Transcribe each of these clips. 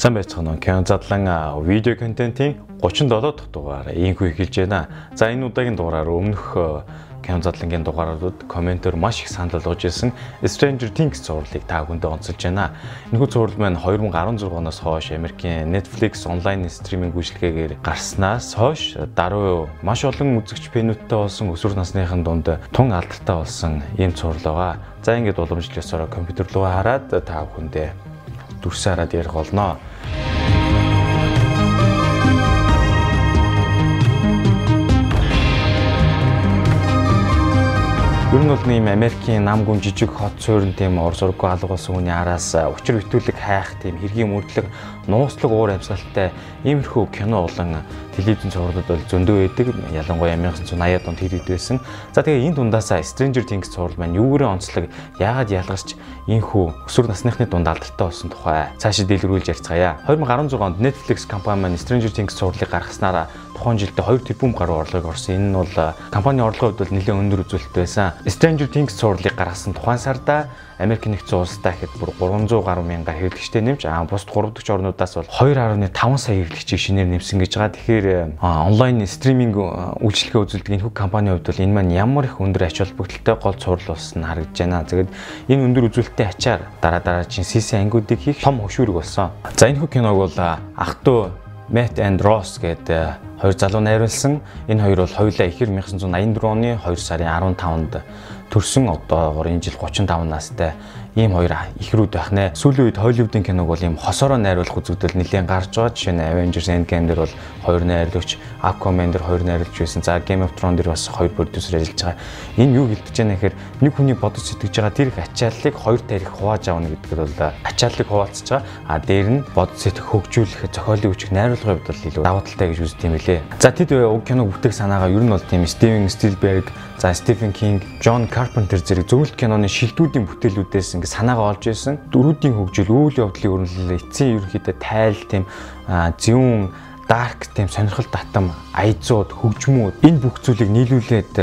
Сайн байцгаана уу? Canon задлан видео контентын 37 дахь дугаар ийхүү эхэлж байна. За энэ удаагийн дугаараар өмнөх Canon задлангийн дугааруудад комментээр маш их санал болгож ирсэн Stranger Things зурлыг та бүхэндээ онцолж байна. Энэхүү зураг маань 2016 оноос хойш Америкийн Netflix онлайн стриминг үйлчилгээгээр гарснаас хойш даруй маш олон үзэгч фэнүүдтэй болсон өсвөр насныхын дунд тун алдартай болсон ийм зураг байгаа. За ингээд уламжлалсараа компьютер руу хараад та бүхэндээ дүрсээ хараад ярих болно. Ер нь бол нэм Америкийн нам гүн жижиг хот суурин тийм ор зурггүй алга болсон хүний араас учир битүүлэг хайх тийм хэргийн мөрдлөг нууцлаг уур амьсгалтай иймэрхүү кино болон телевизэн цувралууд бол зөндөө байдаг. Ялангуяа 1980-ад онд хийгдэж байсан. За тэгээ энэ дундаасаа Stranger Things цуврал маань юугээрээ онцлог яагаад ялгарч ийхүү өсвөр насныхны дунд алдартай болсон тухай цаашид дэлгэрүүлж ярьцгаая. 2016 онд Netflix компани маань Stranger Things цувралыг гаргаснараа тухайн жилдээ 2 тэрбум гаруй орлогыг орсон. Энэ нь бол компани орлогын хувьд бол нэлээд өндөр үзүүлэлт байсан. Stranger Things цувралыг гаргасан тухайн сарда Америк нэгдсэн улстай гэхэд бүр 300 гаруй мянга хэрэглэгчтэй нэмж аа бусд 3 дахь орнуудаас бол 2.5 сая хэрэглэгчийг шинээр нэмсэн гэж байгаа. Тэгэхээр онлайн стриминг үйлчилгээ үзүүлдэг энэ хөг компанийн хувьд бол энэ маань ямар их өндөр ач холбогдолтой гол цуврал болсон харагдаж байна. Тэгээд энэ өндөр үзүүлэлттэй ачаар дараа дараагийн CC ангиудыг хийх том хөшүүрэг болсон. За энэ хөг киног бол ах トゥ Matt and Ross гэдэг хоёр залуу найруулсан. Энэ хоёр бол хоёулаа ихэр 1984 оны 2 сарын 15-нд төрсөн одоогоор энэ жил 35 настай ийм хоёр ихрүүд байх нэ. Сүүлийн үед Холливуудын киног бол ийм хосороо найруулах үзэгдэл нэлээд гарч байгаа. Жишээ нь Avengers Endgame дээр бол хоёр найруулагч, Aquaman дээр хоёр найруулагч байсан. За Game of Thrones дээр бас хоёр продюсер ажиллаж байгаа. Энэ юу хэлж байгаа нэхэр нэг хүний бодож сэтгэж байгаа тэр их ачааллыг хоёр тарих хувааж авна гэдгээр бол ачааллыг хуваалцаж байгаа. А дээр нь бодож сэтгэх хөгжүүлэх, зохиолын хүчийг найруулгын хувьд бол илүү давуу талтай гэж үздэг юм билээ. За тэд уг киног бүтээх санаагаа ер нь бол тийм Steven Spielberg, за Stephen King, John Carpenter зэрэг зөвлөлт киноны шилдүүдийн бүтээлүүдээс ингээ санаагаа олж ирсэн. Дөрүүдийн хөгжил, үйл явдлын өрнөлөө эцсийн ерөнхийдөө тайл тийм зөвүүн дарк тийм сонирхол татам айзууд хөгжмүүд энэ бүх зүйлийг нийлүүлээд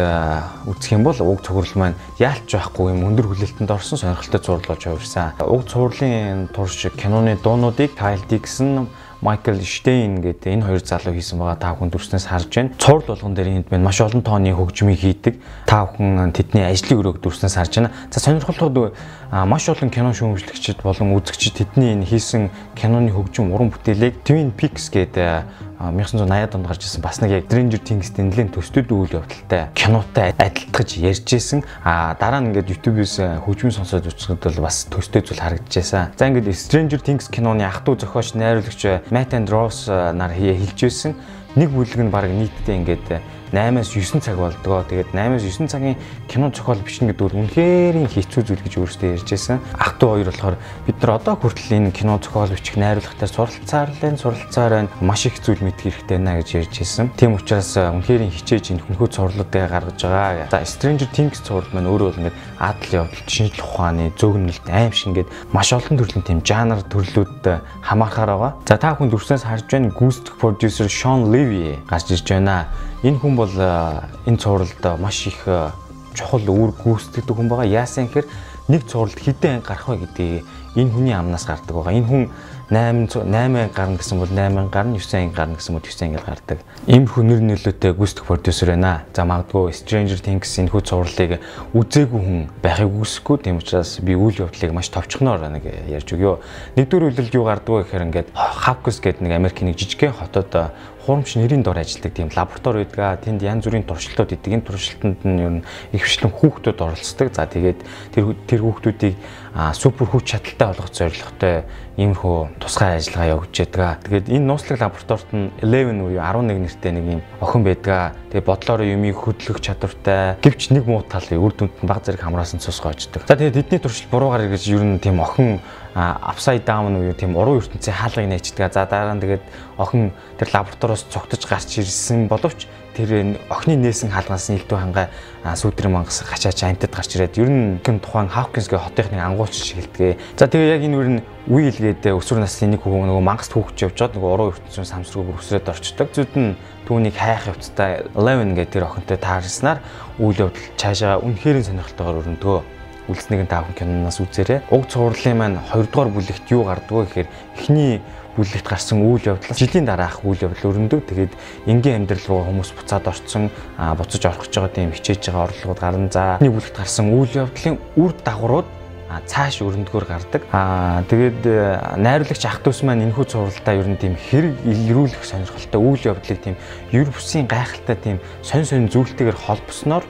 үзэх юм бол уг цуврал маань яалч байхгүй юм өндөр хүлээлтэнд орсон сонирхолтой зурлал болж хувирсан. Уг цувралын турш киноны дуунуудыг Kyle Dixon Майкл Штейн гэдэг энэ хоёр залуу хийсэн байгаа та бүхэн дүрснээс харж байна. Цуврал болгон дээр энд байна маш олон тооны хөгжмийг хийдэг. Та бүхэн тэдний ажлын өрөөг дүрснээс харж байна. За сонирхолтой маш олон кино шүүмжлэгчид болон үзэгчид тэдний энэ хийсэн киноны хөгжим уран бүтээлийг Twin Peaks гэдэг 1980-ад онд гарч ирсэн бас нэг яг Stranger Things-тэй нэлээд төстэй үйл явдалтай кинотой адилтгаж ярьж ирсэн. А дараа нь ингээд YouTube-ээс хөгжмөн сонсоод үзэхэд бол бас төстэй зүйл харагдчихсан. За ингээд Stranger Things киноны ах トゥ зохиолч найруулагч Matt and Ross нар хэлж байсан. Нэг бүлэг нь баг нийтдээ ингээд 8-аас 9 цаг болдгоо. Тэгээд 8-аас 9 цагийн кино зохиол бичнэ гэдэг бол үнэхээр хэцүү зүйл гэж өөрөөсөө ярьж байсан. Ах トゥ хоёр болохоор бид нар одоо хүртэл энэ кино зохиол бичих найруулгатай суралцаар лэн суралцаар байна. Маш их зүйл мэдэх хэрэгтэй байна гэж ярьж байсан. Тийм учраас үнэхээр хичээж энэ хүнхүү цурлуудыг гаргаж байгаа. За Stranger Things цуврал маань өөрөө бол ингээд адал явдал, шинжлэх ухааны, зөгнөлт, аим шиг ингээд маш олон төрлийн тийм жанр төрлүүд хамаархаар байгаа. За та бүхэн дүрснээс харж байна Ghost producer Sean Levy гарч ирж байна. Энэ хүн бол энэ цувралд маш их чухал үүр гүйцэтгэдэг хүн байгаа. Яасан гэхээр нэг цувралд хэдэн анги гарах вэ гэдгийг энэ хүний амнаас гардаг байгаа. Энэ хүн 8 8 гарна гэсэн бол 8 гарна 9 анги гарна гэсэн бол 9 анги гардаг. Ийм хүнэр нөлөөтэй гүйцэтгэх продюсер байна. За магадгүй Stranger Things энэ хүү цувралыг үзээгүй хүн байхыг үсэхгүй. Тийм учраас би үйл явдлыг маш товчхоноор нэг ярьж өгөө. Нэгдүгээр үйлдэл юу гардаг вэ гэхээр ингээд Hawkins гэдэг нэг Америкийн нэг жижигхэн хотод хуурамч нэрийн дор ажилладаг тийм лаборатори байдаг. Тэнд янз бүрийн туршилтууд идэг. Энэ туршилтанд нь ер нь ихвчлэн хүүхдүүд оролцдог. За тэгээд тэр тэр хүүхдүүдийг супер хүч чадалтай болгох зорилготой иймэрхүү тусгай ажиллагаа явуулж байдаг. Тэгээд энэ нууцлаг лабораторид нь 11 буюу 11 нэртэй нэг юм охин байдаг. Тэгээд бодлоор юмыг хөдлөх чадвартай. Гэвч нэг муу тал үр дүнд нь баг зэрэг хамраасан цус гоождаг. За тэгээд эдний туршилт буруугаар гэж ер нь тийм охин апсайд даун уу тийм уруу ертөнцийн хаалгыг нээждэг. За дараа нь тэгээд охин тэр лабораториос цогтож гарч ирсэн боловч тэр охины нээсэн хаалгаас нь илдүү хангай сүүдрийн мангас гачаач амтад гарч ирээд ер нь гэн тухайн Хавкинсгийн хотынхны ангуулч шиг хэлдэг. За тэгээ яг энэ үр нь Уил гэдэг өсвөр насны нэг хүүхэн нөгөө мангас түүхч явж чад нөгөө уруу ертөнцийн самсрууг өсрээд орчдөг. Зүд нь түүнийг хайх явцтай Eleven гэдэг тэр охинтой таарснаар үйл явдал цаашаа үнэхээр сонирхолтойгоор өрнөдгөө үлснэг нь тааван киноноос үзээрэй. Уг цувралын маань 2 дугаар бүлэгт юу гардгөө гэхээр эхний бүлэгт гарсан үйл явдлаас жилийн дараах үйл явдал өрнөдөг. Тэгээд энгийн амьдрал руу хүмүүс буцаад орцсон буцаж орох гэж байгаа тийм хичээж байгаа орлогууд гарна. За энэ бүлэгт гарсан үйл явдлын үр дагаврууд цааш өрөндгөр гардаг. Аа тэгээд э, найруулагч ах トゥ ус маань энэхүү зурвалдаа ер нь тийм хэрэг илрүүлэх сонирхолтой үйл явдлыг тийм ер бүсийн гайхалтай тийм сонь сонь зүйлтэйгээр холбосноор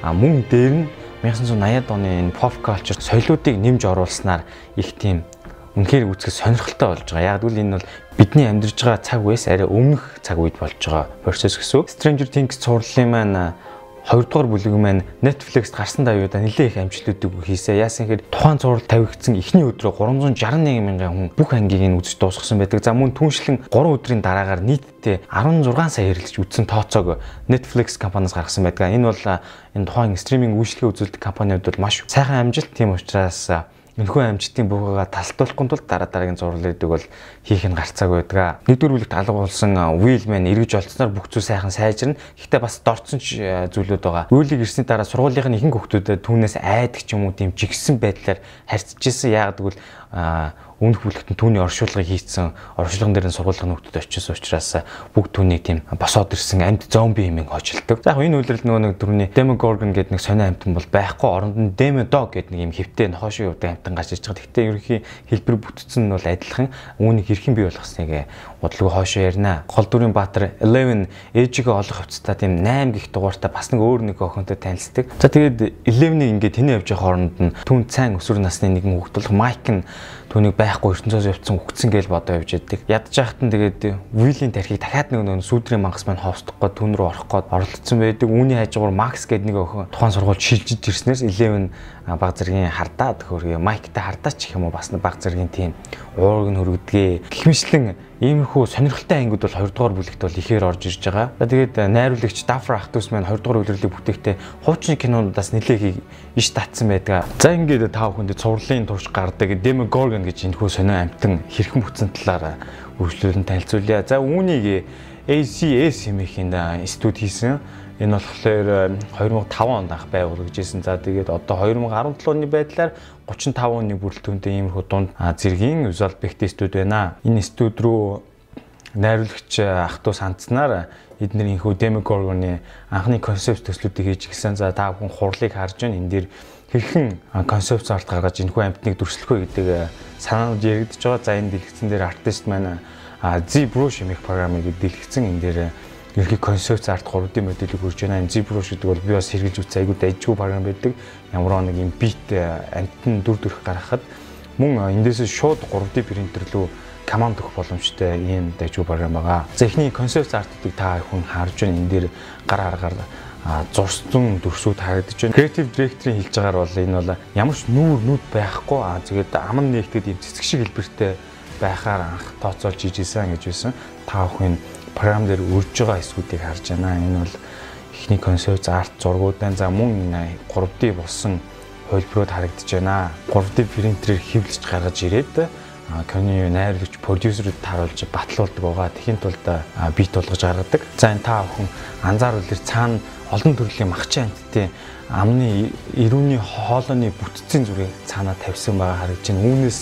мөн дээр нь 1980-ад оны энэ pop culture соёлоодыг нэмж оруулснаар их тийм үнэхээр үзэх сонирхолтой болж байгаа. Яг гэвэл энэ бол бидний амьдарч байгаа цаг үеэс арай өмнөх цаг үед болж байгаа процесс гэсэн. Stranger Things цувралын маань хоёрдугаар бүлэг маань Netflix-т гарсан давьяудаа нэлээд их амжилтуудыг хийсэн. Яасан гэхээр тухайн зураг тавигдсан эхний өдрөө 361 мянган хүн бүх ангийг нь үзэж дуусгасан байдаг. За мөн түншлэн 3 өдрийн дараагаар нийтдээ 16 сая хэрэглэж үзсэн тооцоог Netflix компаниас гаргасан байдаг. Энэ бол энэ тухайн стриминг үйлчлэгээ үзүүлдэг компаниуд бол маш сайхан амжилт. Тийм учраас Энэхүү амжилтын бүгэгээ талтуулахгүй тул дараа дараагийн зурлалыг бол хийх нь гарцааг байдаг. Нэгдүгээр бүлэгт алга болсон Уилмен эргэж олцсноор бүх зүйл сайхан сайжирна. Гэхдээ бас дорцсон зүйлүүд байгаа. Уилийг ирсний дараа сургуулийн ихэнх хүүхдүүдэд түүнээс айдаг ч юм уу тийм жигсэн байдлаар харьцаж исэн. Яагаад гэвэл өмнөх бүлэгт нь түүний оршуулгыг хийцэн оршуулган дээр нь сургуулийн нөхдөд очисон учраас бүгд түүнийг тийм босоод ирсэн амьд зомби хэмээн хожилдог. За яг энэ үйлрэл нөгөө нэг түрүүний Demogorgon гэдэг нэг сонио амьтан бол байхгүй оронд нь Demodog гэдэг нэг юм хэвтэй нохошин явдаг амьтан гарч иж байгаа. Гэхдээ ерөнхий хэлбэр бүтцэн нь бол адилхан. Үүнийг хэрхэн бий болгосныг удалгүй хоошоо ярина. Гол дүрийн Баатар 11 ээжигээ олох хувцастай тийм 8 гих дугаартай бас нэг өөр нэг охинтой танилцдаг. За тэгээд 11-ийг ингээд тэний явж байгаа хооронд нь түн цайн өсвөр насны нэгэн хүүхд болох Майк нь түүнийг байхгүй ертөнцөөс явцсан үгцэн гээл бодоо явж яадаг. Ядж яхад нь тэгээд Вилийн тархийг дахиад нэг нэг сүдрийн мангас маань ховсдохгүй түн рүү орох гээд оролцсон байдаг. Үүний хажуугаар Макс гэдэг нэг охин тухайн сургууль шилжиж ирснээр 11 баг зэргийн хардаа төхөргөө Майктай хардаа ч гэх юм уу бас баг зэргийн тийм уурыг нь хөргөдгээ. Гихмишлэн Иймэрхүү сонирхолтой ангиуд бол 2 дугаар бүлэгт бол ихээр орж ирж байгаа. Тэгээд найруулагч Дафра Ахтус маань 2 дугаар бүлэглийг бүтээхдээ хуучин кинонуудаас нэлээд иш татсан байдаг. За ингээд та бүхэнд цувралын турш гардаг Demogorgon гэж энэхүү сонио амтан хэрхэн бүтсэн талаар үргэлжлүүлэн танилцуулъя. За үүнийг ACS хэмээхийн студ хийсэн. Энэ болохоор 2005 онд анх байгуулагдажсэн. За тэгээд одоо 2017 оны байдлаар 35 оны бүрэлдэхүүнтэй иймэрхүү дунд зэргийн visual effect студ байна. Энэ студ руу найруулагч ах トゥ сандснаар эдгээр инхүү Demogorgon-ы анхны концепт төслүүдийг хийж гисэн. За та бүхэн хурлыг харж байна. Энэ дээр хэрхэн концепт арт гаргаж энэхүү амтныг дүрслэх вэ гэдэг санаанууд яригдж байгаа. За энэ дэлгэцэн дээр артист маань Z-Brush хэмээх програмыг дэлгэцэн энэ дээр ерхий концепц арт 3D модельийг хүрж байна. ZBrush гэдэг бол би бас хэрэгж үзсэн айгүй дайжгүй програм байдаг. Ямар нэг юм бит амтны дүр төрх гаргахад мөн эндээс шууд 3D принтер рүү команд өгөх боломжтой ийм дайжгүй програм байгаа. За эхний концепц артуудыг та хүн харж байна. Энэ дээр гар аргаар зурсан дүрсүүд харагдаж байна. Creative Director-ийн хэлж байгаагаар бол энэ бол ямар ч нүүр нүд байхгүй. Аа тэгээд аман нэгтгэд ийм цэцэг шиг хэлбэртэй байхаар анх тооцоолж ижсэн гэж байсан. Та бүхэн програм дээр үрж байгаа эсгүүдийг харж байна. Энэ бол эхний концепт арт зургуудаа за мөн 3D болсон хөлбрүүд харагдаж байна. 3D принтерээр хэвлэж гаргаж ирээд Canon найруулагч продюсерүүд харуулж батлуулдаг байгаа. Тэхийн тулд бит болгож гаргадаг. За энэ та бүхэн анзааруул дээр цаана олон төрлийн махчин амттын амны ирүүний хоолойны бүтцийн зүрийг цаанаа тавьсан байгаа харагдаж байна. Үүнээс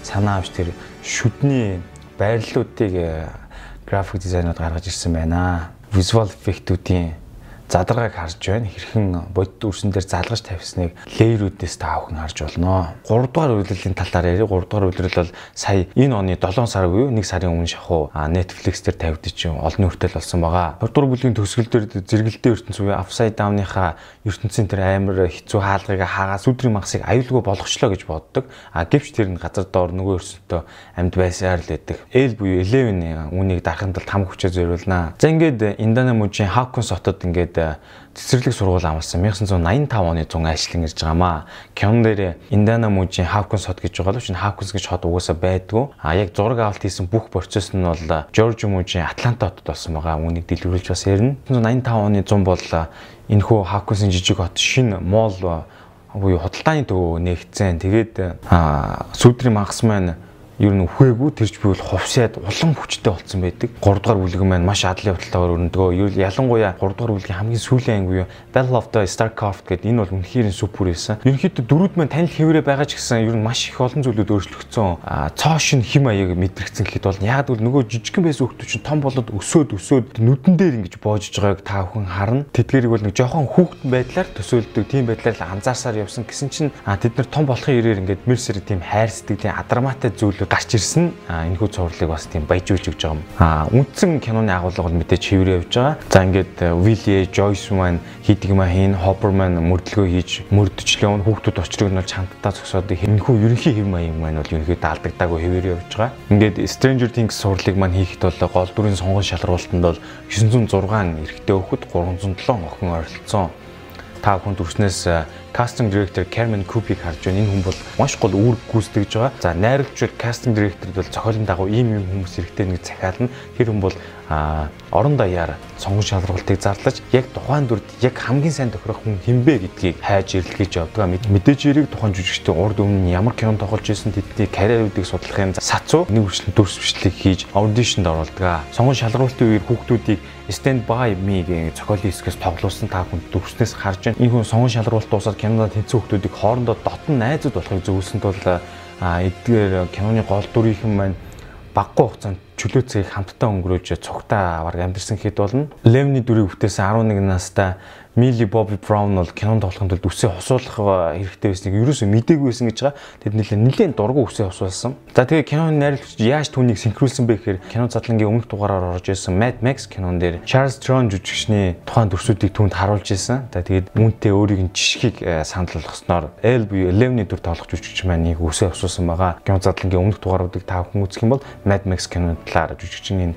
санаа авч тэр шүдний байрлалуудыг график дизайнууд гаргаж ирсэн байна. Visual effect-үүдийн задаргааг харж байна. Хэрхэн бодит үрсэн дээр залгаж тавьсныг леерүүдээс та бүхэн харж болно. 3 дугаар үйлрлийн талаар ярив. 3 дугаар үйлрэл бол сая энэ оны 7 сар буюу 1 сарын өмнө шахуу Netflix дээр тавигдчих олон хүртэл болсон байгаа. 2 дугаар бүлгийн төгсгөл дээр зэрэгэлдээ ертөнц буюу Upside Down-ийнхаа ертөнцийн тэр амар хэцүү хаалгыг хаагаас өдрийн магсыг аюулгүй болгочлоо гэж боддог. А гэвч тэр нь газар доор нөгөө өрсөнтөө амьд байсаар л байдаг. L буюу 11 үүнийг дарахын тулд хам хүчээ зориулнаа. За ингээд мужийн Hawkins хотод ингээд Тэгээд цэцэрлэг сургууль амлсан 1985 оны 100 ажлын ирж байгаамаа. Кён дээр Индана мужийн Хавкинс хот гэж байгаа л чинь Хавкинс гэж хот угаасаа байдгүй. А яг зураг авалт хийсэн бүх процесс нь бол Жорж мужийн Атланта хотод болсон байгаа. Үүнийг дэлгэрүүлж бас ярина. 1985 оны 100 бол энэхүү Хавкинсын жижиг хот шинэ моол буюу худалдааны төв нэгцэн. Тэгээд сүдрийн мангас маань ер нь үхээгүй тэрч би бол хувьсаад улам хүчтэй болцсон байдаг. 3 дугаар бүлэг маань маш адлын явдалтайгаар өрнөдгөө. Ялангуяа 3 дугаар бүлгийн хамгийн сүүлийн анги буюу Battle of the Starcraft гэдэг энэ бол үнэхээр супер байсан. Ерөнхийдөө дөрүүд маань танил хэврээ байгаа ч гэсэн ер нь маш их олон зүйлүүд өөрчлөгдсөн. Цоо шин хим аяг мэдрэгцэн гэхэд бол яг л нөгөө жижигхэн байсан хүмүүс чинь том болоод өсөөд өсөөд нүдэн дээр ингэж боожж байгааг та бүхэн харна. Тэдгэрийг бол нэг жоохон хүүхдэн байдлаар төсөөлдөг тийм байдлаар л анзаарсаар явсан гэсэн чинь тэд нар том болохын ирээр ингээд мерсэр тийм хайр сэтгэлийн адармаатай зүйл гарч ирсэн. Энэхүү цувралыг бас тийм баяжуулж өгч байгаа юм. А үндсэн киноны агуулга бол мэдээж хэврээ явж байгаа. За ингээд Вилли, Жойс маань хийдэг юм хийн, Хоппер маань мөрдлөгөө хийж мөрдөжлөө хүүхдүүд очрыг нь бол чамдтаа зогсоод энэхүү ерөнхий хэв маяг маань бол ерөнхийдөө алдагдаагүй хэврээ явж байгаа. Ингээд Stranger Things сурлыг маань хийхэд бол гол дүрийн сонгон шалралтанд бол 906 эрэгтэй хүүхэд 307 охин оролцсон. Та хүн дүрснээс casting director Carmen Coop-ийг харж байна. Энэ хүн бол маш гол үүрэг гүйцэтгэж байгаа. За найруулагчид casting director бол зохиолын дагуу ийм юм хүмүүс хэрэгтэй нэг захиална. Тэр хүн бол орон даяар сонгон шалралтыг зарлаж яг тухайн дүрд яг хамгийн сайн тохирох хүн хинбэ гэдгийг хайж ирэлгэж явдаг. Мэдээж эрийг тухайн жүжигчдийн урд өмнө ямар кинонд тоглож исэн тэдний карьеруудыг судлахын сацуу нэг үрчлэн дүрс бичлэг хийж аудишнд оролдог. Сонгон шалралтын үеэр хүүхдүүдийг Stand by me гэх зохиолын хэсгээс тоглуулсан та хүн дүрснээс харж байна. Энэ хүн сонгон шалралт дуусаад кинонд тэнцэн хүмүүсийг хоорондоо дотн найзууд болохыг зөвлөсөн тул эдгээр киноны гол дүрийнхэн маань баггүй хугацаанд чөлөө цагийг хамтдаа өнгөрөөж цогтаа аваар амьдэрсэн хэд болно. Левний дүрийг бүтээсэн 11 настай Millie Bobby Brown бол кинонд тоглохын тулд үсээ хосуулах хэрэгтэй байсныг ерөөсөө мдээгүй байсан гэж байгаа. Тэд нэлээд нэлээд дургу үсээ хосуулсан. За тэгээ киноны найруулагч яаж түүнийг синхруулсан бэ гэхээр кино задлангийн өмнөх дугаараар орж ирсэн Mad Max кинон дээр Charles Theron жүжигчний тухайн дүрсүүдийг түүнд харуулж ирсэн. За тэгээд үүнтэй өөрийг нь жишгийг э, санал болгосноор L буюу Eleven-ийн дүр тоглох жүжигч маань нэг үсээ хосуулсан байгаа. Кино задлангийн өмнөх дугааруудыг та бүхэн үзэх юм бол Mad Max киноны талаар жүжигчний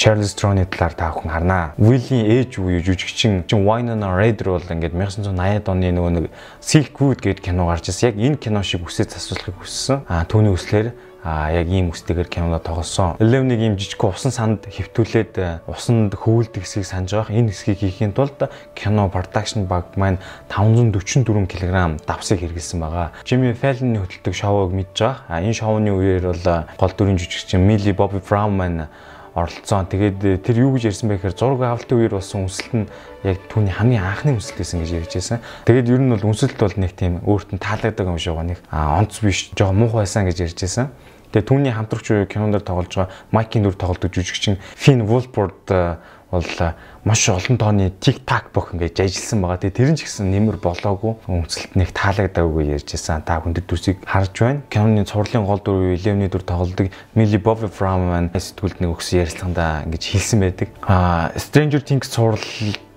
Charles Theron-ы талаар та бүхэн харнаа. Will-ийн ээж буюу жүжигчин Winona Raider бол ингээд 1980-ад оны нөгөө нэг Silkwood гэдэг кино гарч ирсэн. Яг энэ кино шиг үсээ засварлахыг хүссэн. А түүний үслэр а яг ийм үстэйгээр киноно тоглосон. Eleven-ийг ийм жижиг усан санд хөвтүүлээд э, усанд хөвөлдөг хэсгийг санаж байгаа. Энэ хэсгийг хийхийн тулд кино production баг маань 544 кг давсыг хэрэгэлсэн байгаа. Jimmy Fallon-ы хөтэлдэг шоуг мэдж байгаа. А энэ шоуны үеэр бол гол дүрийн жүжигчин Millie Bobby Brown маань оролцсон. Тэгээд э, тэр юу гэж ярьсан бэ гэхээр зураг авалтын үеэр болсон үнсэлт нь яг түүний хамгийн анхны үнсэлт байсан гэж ярьж байсан. Тэгээд ер нь бол үнсэлт бол нэг тийм өөрт нь таалагддаг юм шиг байгаа нэг онц биш жоо муухай байсан гэж ярьж байсан. Тэгээд түүний хамтрагч кинонд тоглож байгаа Майкийн дүр тоглодог жүжигчин Finn Wolford э, бол э, маш олон тооны тик так бох ингэж ажилласан байгаа. Тэгээ тэр нь ч гэсэн нэмэр болоогүй өмсөлт нэг таалагдаагүй ярьжсэн. Та хүндэт дүсийг харж байна. Киноны цувралын гол дүр үе Левний дүр тоглодог Millie Bobby Brown сэтгүүлд нэг өгсөн ярилцлаганда ингэж хэлсэн байдаг. Аа Stranger Things цуврал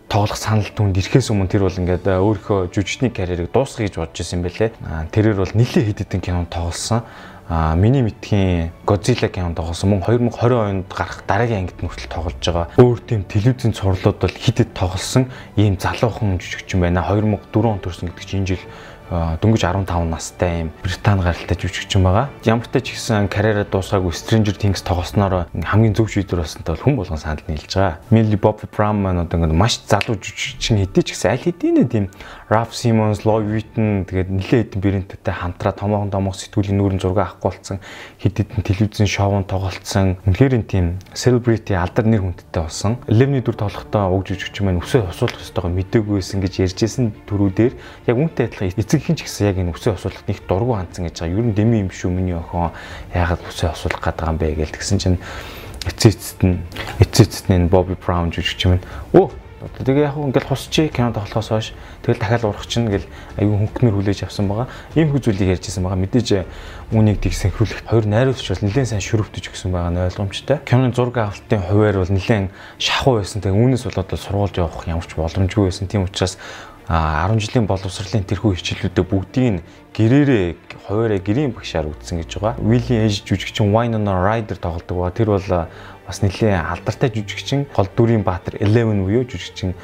тоглох санал түнд ирэхээс өмнө тэр бол ингээд өөрийнхөө жүжигчний карьерийг дуусгах гэж бодож исэн байлээ. Тэрээр бол нэлээд хэд хэдэн кинонд тоглосон а миний мэдхийн Godzilla кинонд тоглосон мөн 2020 онд гарах дараагийн ангид нүртэл тоглож байгаа. Өөр тийм телевизийн цувралууд бол хитэд тоглосон ийм залуухан жүжигчин байна. 2004 онд төрсэн гэдэг чинь энэ жил дөнгөж 15 настай юм Британи гаралтай жүжигчин байгаа. Ямар ч ч ихсэн карьераа дуусгаагүй Stranger Things тоглосноор хамгийн зөв шийдвэр болсонтой бол хүн болгон санал нийлж байгаа. Millie Bobby Brown маань одоо ингээд маш залуу жүжигчин хэдий ч гэсэн аль хэдийн тийм Ralph Simmons, Lloyd Witten тэгээд нэлээд хэдэн бэрэнттэй хамтраа томоохон томоох сэтгүүлийн нүүрэн зураг авахгүй болсон хэд хэдэн телевизэн шоунд тоглолцсон. Үнэхээр тийм celebrity алдар нэр хүндтэй болсон. Eleven-ийн дүр тоглохдоо уг жүжигчин маань өсөө хосуулах ёстойгоо мэдээгүй байсан гэж ярьжсэн төрүүдээр яг үнтэй адилхан эцэг эцэг хин ч гэсэн яг энэ үсээ осуулахад нэг дургу хандсан гэж байгаа. Ер нь дэми юм шүү миний охин яагаад үсээ осуулах гээд байгаа юм бэ гэж тэгсэн чинь эцэг эцэст нь эцэг эцэст нь Бобби Браун жүжигч юм. Өө тэгээ яг ингээл хусчи кино тоглохоос хойш тэгэл дахиад урах чинь гэл аюу хөнгөнөр хүлээж авсан байгаа. Ийм хүү зүйлийг ярьжсэн байгаа. Мэдээж үүнийг тийг синхруулахт хоёр найруулагч бол нэлээд сайн шүрвтэж өгсөн байгаа нь ойлгомжтой. Киноны зураг авалтын хуваар бол нэлээд шахуу байсан. Тэгээ үүнээс болоод сургууль явах ямар ч боломжгүй байсан. Тийм учраас 10 жилийн боловсролын тэрхүү хичээлүүдээ бүгдийг нь гэрээрээ хуваараа гэрийн багшаар үтсэн гэж байгаа. Willie Age жүжигчин Winona Ryder тоглодог ба тэр бол бас нэлээд алдартай жүжигчин гол дүрийн баатар Eleven буюу жүжигчин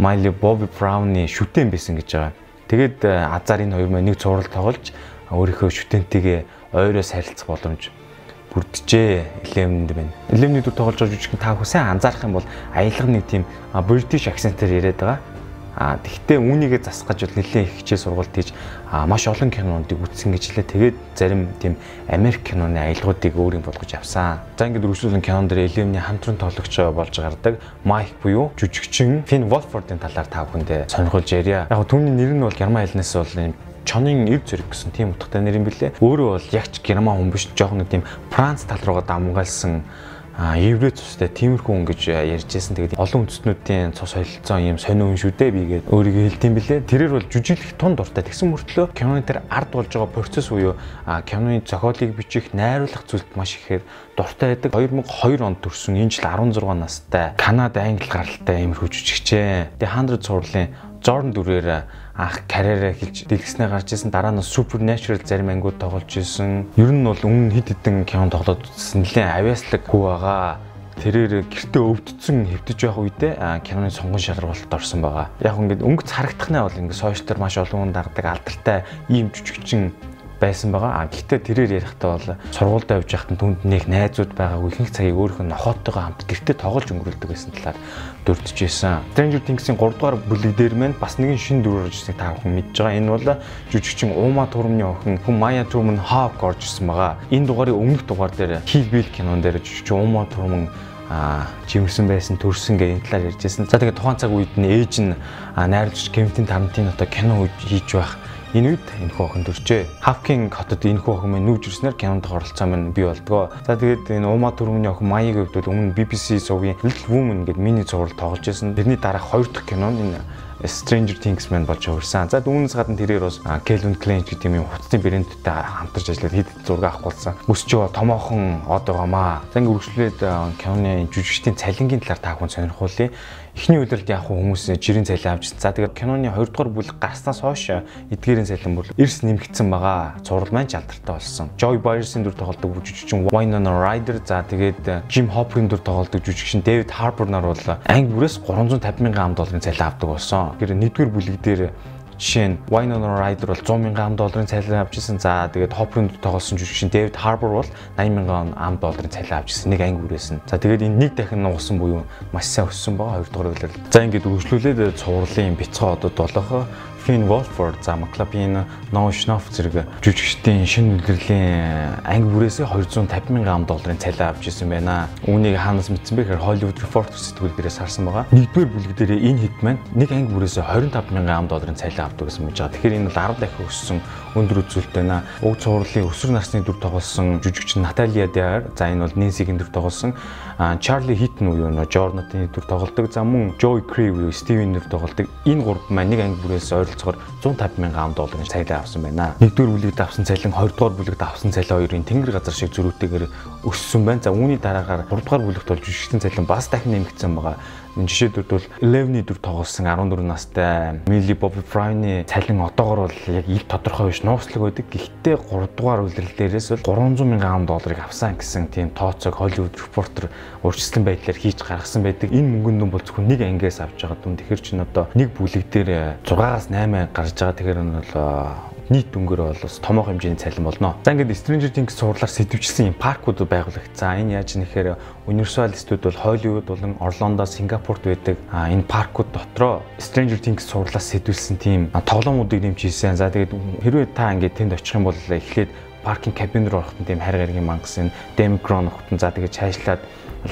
Miley Bobby Brown-ы шүтэн байсан гэж байгаа. Тэгээд Азар энэ хоёр маань нэг цуврал тоглож өөрийнхөө шүтэнтэйгээ ойроос харилцах боломж бүрдэжээ Eleven-д байна. Eleven-д тоглож байгаа жүжигчин та сайн анзаарах юм бол аялга нэг тийм British accent-ээр яриад байгаа А тэгвэл үүнийгээ засгаж бол нэлээд их хичээл сургалт хийж маш олон кинонуудыг үзсэн гэж хэлээ. Тэгээд зарим тийм Америк киноны аялгуудыг өөрийн болгож авсан. За ингээд үргэлжлүүлэн кинон дээр Элевний хамтран тоглогч болж гардаг Майк буюу жүжигчин Фин Волфордын талаар та бүхэндээ сонирхолж ярья. Яг түүний нэр нь бол герман хэлнээс бол чонын эв зэрэг гэсэн тийм утгатай нэр юм билээ. Өөрөө бол ягч герман хүн биш жоохон нэг тийм Франц тал руугаа дамгаалсан еврей цустай тиймэрхүү хүн гэж ярьжсэн. Тэгээд олон үндэстнүүдийн цус солилцоон юм сонио хүн шүү дээ бигээд өөрийгөө хэлдэм билээ. Тэрээр бол жүжиглэх тун дуртай. Тэгсэн мөртлөө киноны дээр ард болж байгаа процесс буюу киноны зохиолыг бичих, найруулах зүйлд маш ихээр дуртай байдаг. 2002 онд төрсэн энэ жил 16 настай Канада англи гаралтай иймэрхүү жүжигчээ. Тэгээ 100 цувралын Jordan дүрээр анх карьераа эхэлж дэлгэснээр гарч исэн дараа нь Supernatural зарим ангиуд тоглож исэн. Ер нь бол өмнө хэд хэдэн кино тоглоод үзсэн нэлээд авиаслаг хүү байгаа. Тэрээр гэртээ өвдсөн хэвдэж байх үедээ киноны сонгон шалралтад орсон байгаа. Яг ингээд өнгөц харагдахнаа бол ингээд сошиал дээр маш олон хүн дагдаг алдартай ийм жүжигчин байсан байгаа. А гэхдээ тэрээр ярихдаа бол сургуульд явж байхад түнд нэг найзууд байгаагүй ихэнх цагийг өөрийнх нь нохоотойгоо хамт гэртээ тоглож өнгөрүүлдэг байсан талаар дурдж байсан. Stranger Things-ийн 3 дугаар бүлэг дээр мэн бас нэгэн шин дүр орж ирснийг та бүхэн мэдж байгаа. Энэ бол жүжигчин Ума Турмны охин хүн Maya Turman Hawk орж ирсэн байгаа. Энэ дугаарыг өмнөх дугаар дээр Kill Bill кинон дээр жүжигчин Ума Турман а жимэрсэн байсан төрсөн гэх энэ талаар ярьжсэн. За тэгээд тухайн цаг үед нь ээж нь найруулагч Кевин Тарантинотой кино хийж байх Энэ үед энэхүү охин төржээ. Хавкин хотод энэхүү охин минь нүүж ирснээр кинонд оролцоо минь бий болдгоо. За тэгээд энэ Ума төрмөний охин хувьд бол өмнө BBC сувгийн Little Woman гэдэг мини зураг тоглож байсан. Тэрний дараах хоёр дахь кино энэ Stranger Things маань болж хувирсан. За үүнээс гадна тэрээр бас Calvin Klein гэдэг юм хувцсны брэндтэй хамтарч ажиллаад хэд зураг авах болсон. Өсч байгаа томоохон од байгаамаа. За ингээ үргэлжлээд киноны жүжигчдийн цалингийн талаар та бүхэн сонирхуулъя. Эхний үйлрэлд яг хүмүүс жирийн цалин авчихсан. За тэгээд киноны 2 дугаар бүлэг гарснаас хойш эдгээрийн цалин бүр эрс нэмэгдсэн байгаа. Зураг маань жалдартай болсон. Joy Byers-ын дүр тоглодог жүжигчин Winona Ryder за тэгээд Jim Hopkins дүр тоглодог жүжигчин David Harbour нар бол анги бүрээс 350 мянган ам долларын цалин авдаг болсон. Тэр нэгдүгээр бүлэг дээр Жишээ нь Winona Ryder бол 100 мянган долларын цалин авч ирсэн. За тэгээд Hopper-ын тоглосон жүжигчин David Harbour бол 80 мянган ам долларын цалин авч ирсэн. Нэг анги үрээсэн. За тэгээд энэ нэг дахин нуугсан буюу маш сайн өссөн байгаа. Хоёр дахь үйлрэл. За ингээд үргэлжлүүлээд цувралын бяцхан одод болох Finn Wolford за McLaughlin, Noah Schnapp зэрэг жүжигчдийн шинэ үлрэлийн анги бүрээсээ 250 мянган долларын цалин авч ирсэн байна. Үүнийг хаанаас мэдсэн бэ гэхээр Hollywood Reporter сэтгүүл дээрээс харсан байгаа. Нэгдүгээр бүлэг дээр энэ хит маань нэг анги бүрээсээ 25 мянган долларын цалин авдаг гэсэн мэж байгаа. Тэгэхээр энэ бол 10 дахин өссөн өндөр үзүүлэлт байна. Уг цувралын өсвөр насны дүр тоглосон жүжигчин Наталия Дяр за энэ бол Нэнсигийн дүр тоглосон. Чарли Хитн уу юу нөө Жорнатын дүр тоглодог. За мөн Joey Crave Стивен дүр тоглодог. Энэ гурав маань нэг анги бүрээс ойролцоогоор 150 мянган долларын цалин авсан байна. Нэгдүгээр бүлэгт авсан цалин, хоёрдугаар бүлэгт авсан цалин хоёрын тэнгэр газар шиг зөрүүтэйгээр өссөн байна. За үүний дараагаар 3 дугаар бүлэгт бол жүжигчдийн цалин бас дахин нэмэгдсэн байгаа. Жишээлбэл бол Левний дүр тоглосон 14 настай Millie Bobby Brown-ы цалин одоогор бол яг ил тодорхой биш нууцлаг байдаг. Гэхдээ 3 дугаар үйлрэл дээрээс бол 300 мянган долларыг авсан гэсэн тийм тооцоог Hollywood Reporter урьдчилан байдлаар хийж гаргасан байдаг. Энэ мөнгөнд нь бол зөвхөн нэг ангиас авч байгаа дүн. Тэгэхээр чинь одоо нэг бүлэг дээр 6-аас 8 гарч байгаа. Тэгэхээр нь бол нийт дүнгээр бол бас томоохон хэмжээний цалин болно. За ингээд Stranger Things сурлаар сэтвчилсэн юм паркууд байгуулагдсан. Энэ яаж нэхээр Universal Studios бол Hollywood болон Орлондо, Сингапурт байдаг. Энэ паркууд дотроо Stranger Things сурлаас сэтвүүлсэн тийм тоглоомуудыг нэмчихсэн. За тэгээд хэрвээ та ингээд тэнд очих юм бол эхлээд паркинг кабин руу орохтон тийм хайр гаргийн мангас энэ Demicron хотон за тэгээд цаашлаад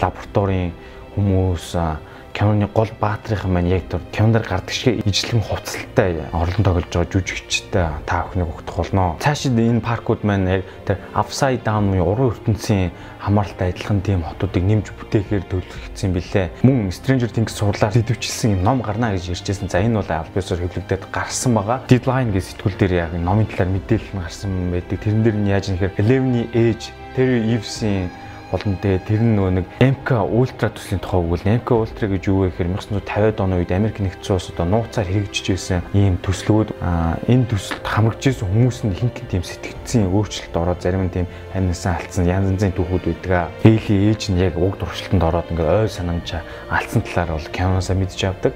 лабораторийн хүмүүс киноны гол баатрийнхан маань яг тэр кинонд гардаг шиг ижлэгэн хувцалтай орлон тоглож байгаа жүжигчтэй та бүхнийг өгдөх болно. Цаашид энэ паркууд маань яг тэр upside down буюу уран ертөнцийн хамааралтай адилхан тийм хотуудыг нэмж бүтээхээр төлөвлөгдсөн билээ. Мөн Stranger Things сурлаар сэдвчилсэн юм ном гарна гэж ярьжсэн. За энэ бол альбиусаар хэвлэгдээд гарсан байгаа. Deadline гэх сэтгүүл дээр яг номын талаар мэдээлэл нь гарсан байдаг. Тэрэн дээр нь яаж нэхэр Eleven-ийн age Terry Eves-ийн болон тэгээ тэр нь нөгөө нэг MK Ultra төслийн тухай өгвөл MK Ultra гэж юу вэ гэхээр 1950-ад оны үед Америк нэгдсэн улс одоо нууцаар хэрэгжиж байсан ийм төслүүд энэ төсөлд хамрагдж исэн хүмүүс нь ихэнх тийм сэтгцийн өөрчлөлт ороод зарим нь тийм амьнасан алдсан янз янзын түүхүүд байдаг. Эйли ээж нь яг уг туршилтанд ороод ингээд ой санамж алдсан талаар бол киноноосаа мэдж авдаг.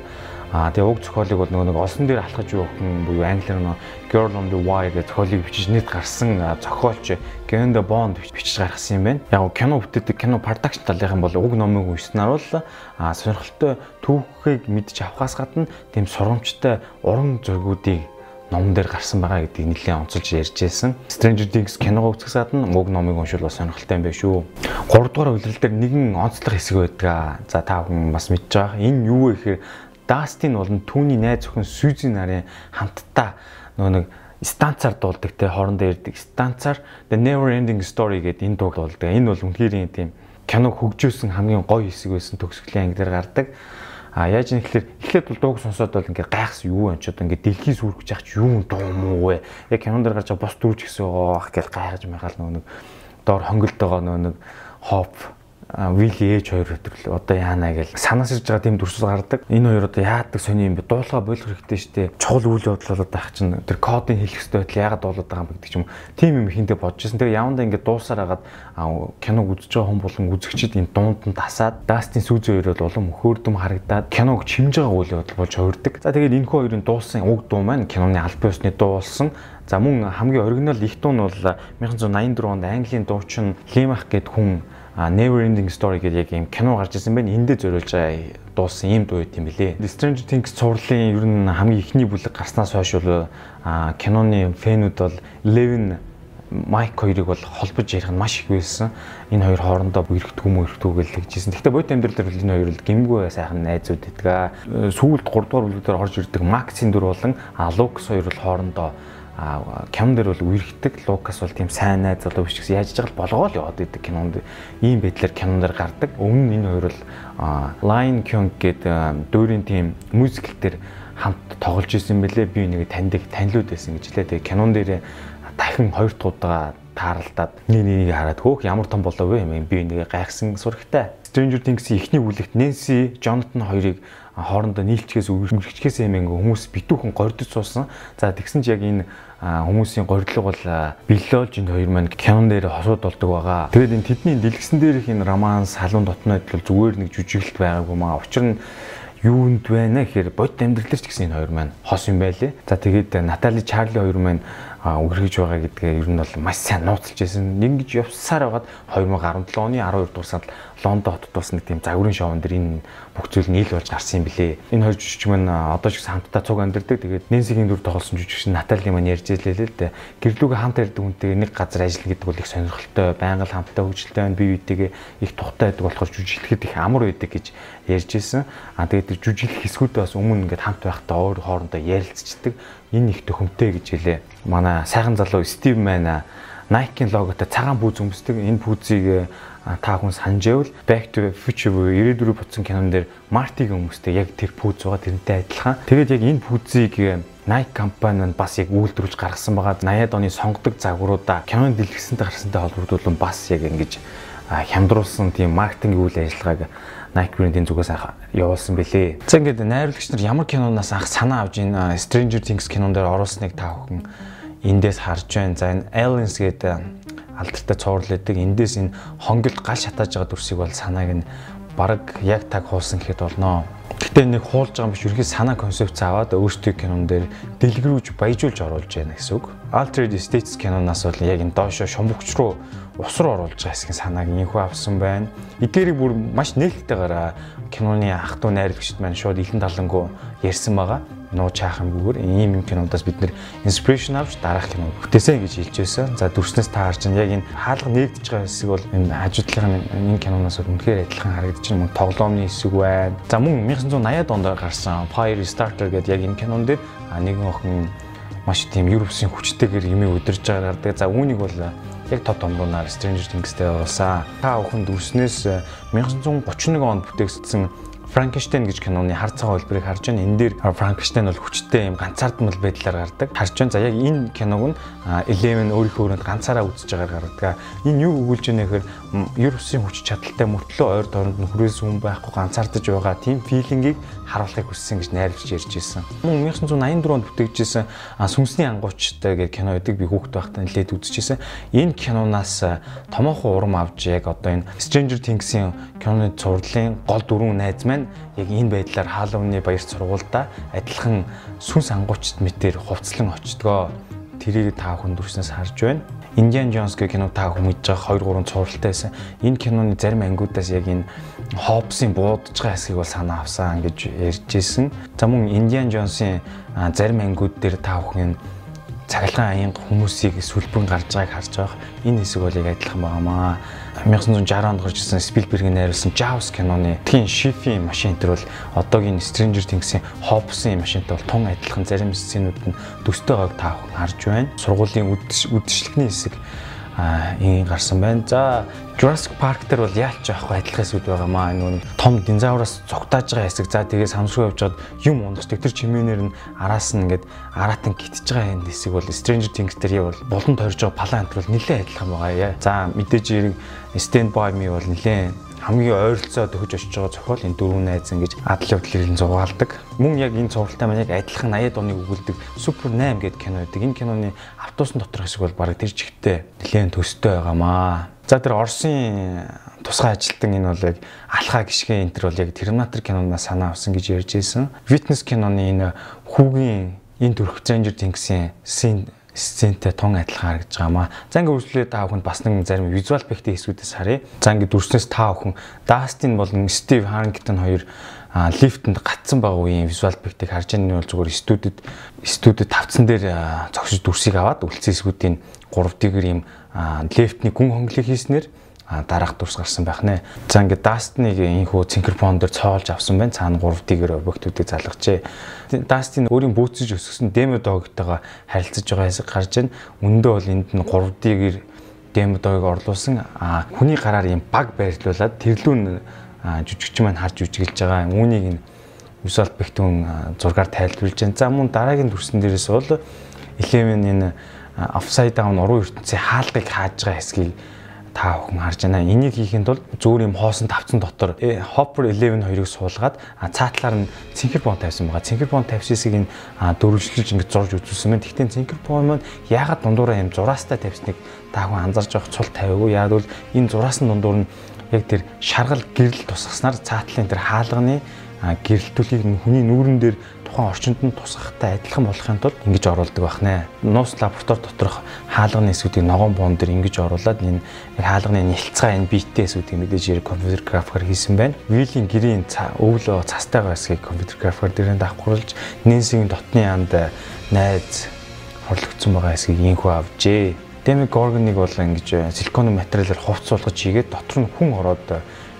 Аа тэгээ уг зохиолыг бол нөгөө нэг олсон дээр алхаж явахын буюу англиар нөгөө Girl on the Wire гэх зохиолыг бичиж нийт гарсан зохиолч Genda Bond бичиж гаргасан юм байна. Яг кино бүтээдэг кино production талынхан бол уг номыг уншсанаар бол аа сонирхолтой түүхийг мэдж авахаас гадна тийм сурамжтай уран зургуудыг ном дээр гарсан байгаа гэдгийг нэлээд онцолж ярьж байсан. Stranger Things киногоо үзэхсаад нь уг номыг уншвал бас сонирхолтой юм байна шүү. 3 дугаар үйлрэл дээр нэгэн онцлог хэсэг байдаг. За та бүхэн бас мэдж байгаа. Энэ юу вэ гэхээр Дастин болон түүний найз зөвхөн Сюзи нарын хамтдаа нөгөө нэг станцаар дуулдаг те хоорондоо ярьдаг станцаар The Never Ending Story гэдэг энэ дуу дуулдаг. Энэ бол үнэхээр тийм киног хөгжүүлсэн хамгийн гоё хэсэг байсан төгсгөлийн англиар гардаг. А яаж юм гэхээр эхлээд бол дууг сонсоод бол ингээд гайхсан юу вэ ч одоо ингээд дэлхий сүргэж яах ч юу дуу муу вэ? Яг кинон дээр гарч байгаа бос дүүч гэсэн оох гэж гайхаж байгаал нөгөө нэг доор хонгилд байгаа нөгөө нэг хоп Вилли ээж хоёр өдрөл одоо яана гэж санаас ирж байгаа тийм дүрсэл гардаг. Энэ хоёр одоо яадаг сони юм бэ? Дуулага болох хэрэгтэй шүү дээ. Чухал үйл явдал болоод байх чинь тэр кодыг хэлэх хэрэгтэй байтал яагаад дуулаад байгаа юм бэ гэдэг юм. Тим юм хинтээ бодож ирсэн. Тэгээ явандаа ингээд дуусаар хагаад киног үзэж байгаа хүн болон үзэгчид энэ дуунд нь тасаад Дастин сүүзэн хоёроо улам хөөрдөм харагдаад киног чимж байгаа үйл явдал болж хувирдаг. За тэгээд энэ хоёрын дуусан уг дуу маань киноны албан ёсны дуу болсон. За мөн хамгийн оригинал их дуу нь бол 1984 онд Английн дуучин Лимах гэд хүн Never Ending Story гэдэг яг юм кино гарч ирсэн байна. Эндээ зориулж дуусан юм дуу юм билээ. Stranger Things цувралын ер нь хамгийн ихний бүлэг гарснаас хойш бол киноны фэнүүд бол Eleven Майк хоёрыг бол холбож ярих нь маш их байсан. Энэ хоёр хоорондоо эргэдэггүй мө эргэдэггүй гэж хэлжсэн. Гэхдээ бодит амьдрал дээр энэ хоёр л гимгүй сайхан найзууд гэдэг. Сүүлд 3 дугаар бүлэг дээр орж ирдэг Максийн дүр болон Лукас хоёр бол хоорондоо а кинон дээр бол үерхдэг Лукас бол тийм сайн найз залуу биш гэсэн яаж жаgal болгоо л яваад идэг кинонд ийм байдлаар кинон дээр гардаг. Өмнө нь энэ хоёр бол Line Kyung гэдэг дуурийн тийм мюзикл дээр хамт тоглож исэн бэлээ би нэг таньдаг танилуд байсан гэж лээ. Тэгээ кинон дээр дахин хоёр дахь тааралдаад нэг нэгийг хараад хөөх ямар том болов вэ юм би нэг гайхсан сурагтай. Stranger Things-ийн эхний бүлэгт Nancy, Jonathan хоёрыг хоорондоо нийлчгээс үргэлжлэхээс ингээ хүмүүс битүүхэн гордож суусан. За тэгсэн чи яг энэ хүмүүсийн гордлого бол биллож энэ хоёр маань кинон дээр хосууд болдог байгаа. Тэгээд энэ тэдний дэлгэсэн дээрх энэ романс халуун дотнод бол зүгээр нэг жүжиглэлт байгаагүй маа. Учир нь юунд байна гэхээр бодит амьдралч гэсэн энэ хоёр маань хос юм байлээ. За тэгээд Натали Чарли хоёр маань үргэж байгаа гэдгээ ер нь бол маш сайн нууцлж байсан. Ингэж явсаар байгаад 2017 оны 12 дугаар сард Лондон хотод бас нэг тийм загварын шоунд дэр энэ бүх зүйл нийл болж гарсан юм билээ. Энэ хоёр жүжигч маань одоо ч гэсэн хамтдаа цуг амьдэрдэг. Тэгээд Нэнсигийн дүр тоглосон жүжигч Натали маань ярьж илээ л дээ. Гэрлүүгээ хамт ярьдаг хүнтэй нэг газар ажиллана гэдэг бол их сонирхолтой, байнга л хамтдаа хөгжилтэй байна. Бие биетэйгээ их тухтай байдаг болохоор жүжиглэхэд их амар байдаг гэж ярьж исэн. А тэгээд жүжиглэх хэсгүүдээ бас өмнө ингээд хамт байхдаа өөр хоорондоо ярилцчихдаг. Энэ их төхөмтэй гэж хэлээ. Манай сайхан залуу Стив маань Nike-ийн логотой цагаан бүүз өмсдөг. Энэ бүүзийг та хүн санджээвэл Back to Future буюу 94 бодсон кинон дээр Marty-г өмсдөг. Яг тэр бүүз байгаа тэрнтэй адилхан. Тэгээд яг энэ бүүзийг Nike компани нь бас яг үйлдвэрлэж гаргасан байгаа 80-ад оны сонгодог загваруудаа кинонд дэлгэсэнтэй гарсантай холбогдуулан бас яг ингэж хямдруулсан тийм маркетинг үйл ажиллагааг Nike брэндийн зүгээс явуулсан бэлээ. За ингээд найруулагч нар ямар киноноос анх санаа авж энэ Stranger Things кинон дээр оруулсныг та бүхэн эндээс харж байна. За энэ Aliens гэдэг алдартай цуврал өгдөг. Эндээс энэ хонгилд гал шатааж байгаа дүрсийг бол санааг нь баг яг таг хуулсан гэхэд болно. Гэтэ нэг хуулж байгаа юм биш ерхий санаа концепц аваад өөртөө кинон дээр дэлгэрүүлж баяжуулж оруулж яана гэсэн үг. Altered States киноноос бол яг энэ доошо шумбөгч руу ус руу оруулж байгаа хэсгийн санааг инхүү авсан байна. Эдгээрийг бүр маш нээлттэйгээр киноны ах トゥ найруулагчд маань шууд илэн талангуу ярьсан байгаа нуу чаахангүйгээр ийм юм кинодоос бид нэр инспирэшн авч дараах кино бүтээсэн гэж хэлж байсан. За дүрснээс та харж байна. Яг энэ хаалга нэгдэж байгаа хэсэг бол энэ хажуудлын энэ киноноос үнэхээр адилхан харагдаж байна. Тоглоомны хэсэг байна. За мөн 1980-ад онд гарсан Fire Starter гэдэг яг энэ кинон дээр нэгэн охин маш тийм Европсын хүчтэйгээр юмыг өдөрж байгаа гардаг. За үүнийг бол яг тод томруунаар Stranger Things-тэй явуулсан. Та бүхэн дүрснээс 1931 онд бүтээгдсэн Франкенштейн гэж киноны хар цагаан хэлбэрийг харж байна. Энэ дээр Франкенштейн бол хүчтэй юм ганцаардмал байдлаар гардаг. Харж байна. За яг энэ киног нь Eleven өөрийнхөө өрөөнд ганцаараа үзэж байгааг гаргадаг. Энэ юу өгүүлж байна гэхээр Европсын хүч чадалтай мөртлөө ойр дорнд нөхрөөс хүн байхгүй ганцаардаж байгаа тийм филингийг харуулахыг хүссэн гэж найруулж ярьж ирсэн. Мөн 1984 онд бүтээгдсэн Сүнсний ангуучтай гэх кино байдаг би хүүхэд байхдаа нэлээд үзчихсэн. Энэ кинонаас томоохон урам авч яг одоо энэ Stranger Things-ийн киноны цувралын гол дөрвөн найз маань яг энэ байдлаар Халлоуны баяр сургуультай адилхан сүнс ангуучт мэтэр хувцлан очдгоо тэрийг та бүхэн дүрснээс харж байна. Indiana Jones гэх кино та мэдж байгаа 2 3 цувралтай байсан. Энэ киноны зарим ангиудаас яг энэ Hobbes-ийн буудаж байгаа хэсгийг бол санаа авсан гэж ярьж ирсэн. За мөн Indiana Jones-ийн зарим ангиуд дээр та бүхэн цахилгаан аянга хүмүүсийг сүлбэн гарч байгааг харж байгаа. Энэ хэсэг бол яг адилхан байнамаа. 1960 онд гарч ирсэн Спилбергийн найруулсан Jaws киноны тхийн шифийн машин төр бол одоогийн Stranger Things-ийн Hobbs-ийн машинтай бол тун адилхан зарим сценүүд нь төстэй байгааг та бүхэн харж байна. Сургуулийн үдшилтний хэсэг ийн гарсан байна. За Jurassic Park дээр бол яалч яахгүй адилхан эсүүд байгаа маа. Энэ том динозавраас цугтааж байгаа хэсэг. За тэгээ самсруу явж хаад юм ундагчдаг. Тэр чимээнээр нь араас нь ингээд араатан гитж байгаа энэ хэсэг бол Stranger Things дээр бол болон тойрж байгаа палан антер бол нэлээд адилхан байгаа. За мэдээж хэрэг Stand By Me бол нэлээд хамгийн ойролцоод өгж очиж байгаа зохиол энэ дөрвөн найз ингэж адал явдлыг нь зугаалдаг. Мөн яг энэ цувралтай маань яг адилхан 80-ад оны өгүүлдэг Супер 8 гэдэг кино байдаг. Энэ киноны автобусны доторх хэсэг бол бараг тэр чигтээ нэлээд төстэй байгаамаа. За тэр Оросын тусгай ажилтан энэ бол яг алхаа гიშгэн энэ төр бол яг Терминатор кинонаас санаа авсан гэж ярьж байсан. Witness киноны энэ хүүгийн энэ төрх Stranger Things-ийн scene сцентэй тун адилхан харагдаж байгаамаа. За ингээ үргэлжлүүлээд та бүхэнд бас нэг зарим визуал эффектийн хэсгүүдээс харъя. За ингээ дүрснээс та бүхэн Дастин болон Стив Харрингтон хоёр лифтэнд гатсан байгаа үеийн визуал эффектийг харж байгаа нь бол зүгээр студид студид тавцсан дээр зогсож дүрсийг аваад үлдсэн хэсгүүдийн 3D-гэр ийм лифтний гүн хонглыг хийснээр дараах дурс гарсан байх нэ. За ингээд Dust-ыг инхүү цинкерфон дээр цоолж авсан байна. Цаана 3D-гэр объектуудыг залгажээ. Dust-ийн өөрийн бүүцэж өсгсөн Demo Dog-тойгоо харилцаж байгаа хэсэг гарч байна. Үндэ бол энд нь 3D-гэр Demo Dog-ыг орлуулсан. Хүний гараар ийм баг байрлуулад тэрлүүн жүжигч маань харж үжиглэж байгаа. Үүнийг нь visual effect-ийн зургаар тайлбарлаж байна. За мөн дараагийн дүрсэн дээрээс бол Eleven энэ upside down уруу ертөнцийн хаалгыг хааж байгаа хэсгийг та бүхэн харж байна. Энийг хийхэд бол зүгээр юм хоосон тавцсан дотор э, Hopper 11 хоёрыг суулгаад цаатлаар нь цэнхэр бон тавьсан байгаа. Цэнхэр бон тавьсыг энэ дөрвөлжлөж ингэж зурж үзүүлсэн байна. Гэхдээ цэнхэр бон маань яагаад дундуураа юм зураастай тавьсныг та бүхэн анзарж авах цул тавиагүй. Яг бол энэ зураас нь дундуур нь яг тэр шаргал гэрэл тусгаснаар цаатлын тэр хаалганы гэрэлтүүлгийг хүний нүүрэн дээр тухайн орчинд нь тусахтай адилхан болохын тулд ингэж оруулдаг байна. Нуус лаборатори доторх хаалганы эсүүдийг ногоон буун дээр ингэж оруулаад энэ хаалганы нэлцгаа энэ биеттэй эсүүдийг мэдээж хэрэг компьютер графикаар хийсэн байна. Вилийн гэрийн өвлөө цастайгаа эсгийг компьютер графикаар дээрээ давхруулж Нэнсигийн дотны анд найз хорлогдсон байгаа эсгийг инхүү авжээ. Деми Горгоныг бол ингэж силиконы материалаар хувц суулгаж хийгээд дотор нь хүн ороод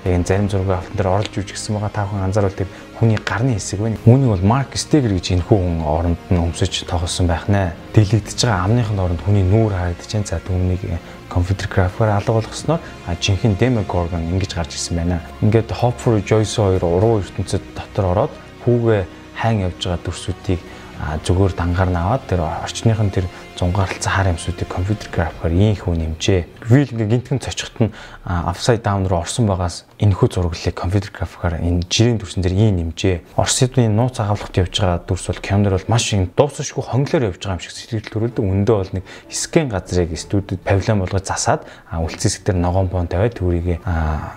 яг энэ зарим зураг автан дээр орлож үжигсэн байгаа та бүхэн анзаарвал тэр хүний гарны хэсэг байна. Үүнийг бол Марк Стегер гэж энэ хүн оронд нь өмсөж тоглосон байх нэ. Дэлгэгдэж байгаа амныхын оронд хүний нүүр харагдаж байна. За түүнийг компьютер графикаар алга болгосноор жинхэнэ Demogorgon ингэж гарч ирсэн байна. Ингээд Hopper Joyce хоёр уруу ертөнцид дотор ороод хүүгээ хайн явж байгаа дүрсүүдийг зүгээр дангаар нь аваад тэр орчныхын тэр зунгаарлцсан хар юмсуудыг компьютер графикаар ийм хөө нэмжээ. Вил ингээ гинтгэн цочхот нь upside down руу орсон байгаас энэхүү зураглалыг компьютер графикаар энэ жирийн дүрсэн дээр ийм нэмжээ. Орсидны нууц агавлагт явж байгаа дүрс бол камер бол маш их дуусахгүй хонглоор явж байгаа юм шиг сэтгэл төрүүлдэг. Өндөө бол нэг скан газрыг студид павильон болгож засаад үлцэн хэсэг дээр ногоон бон тавиад түүрийг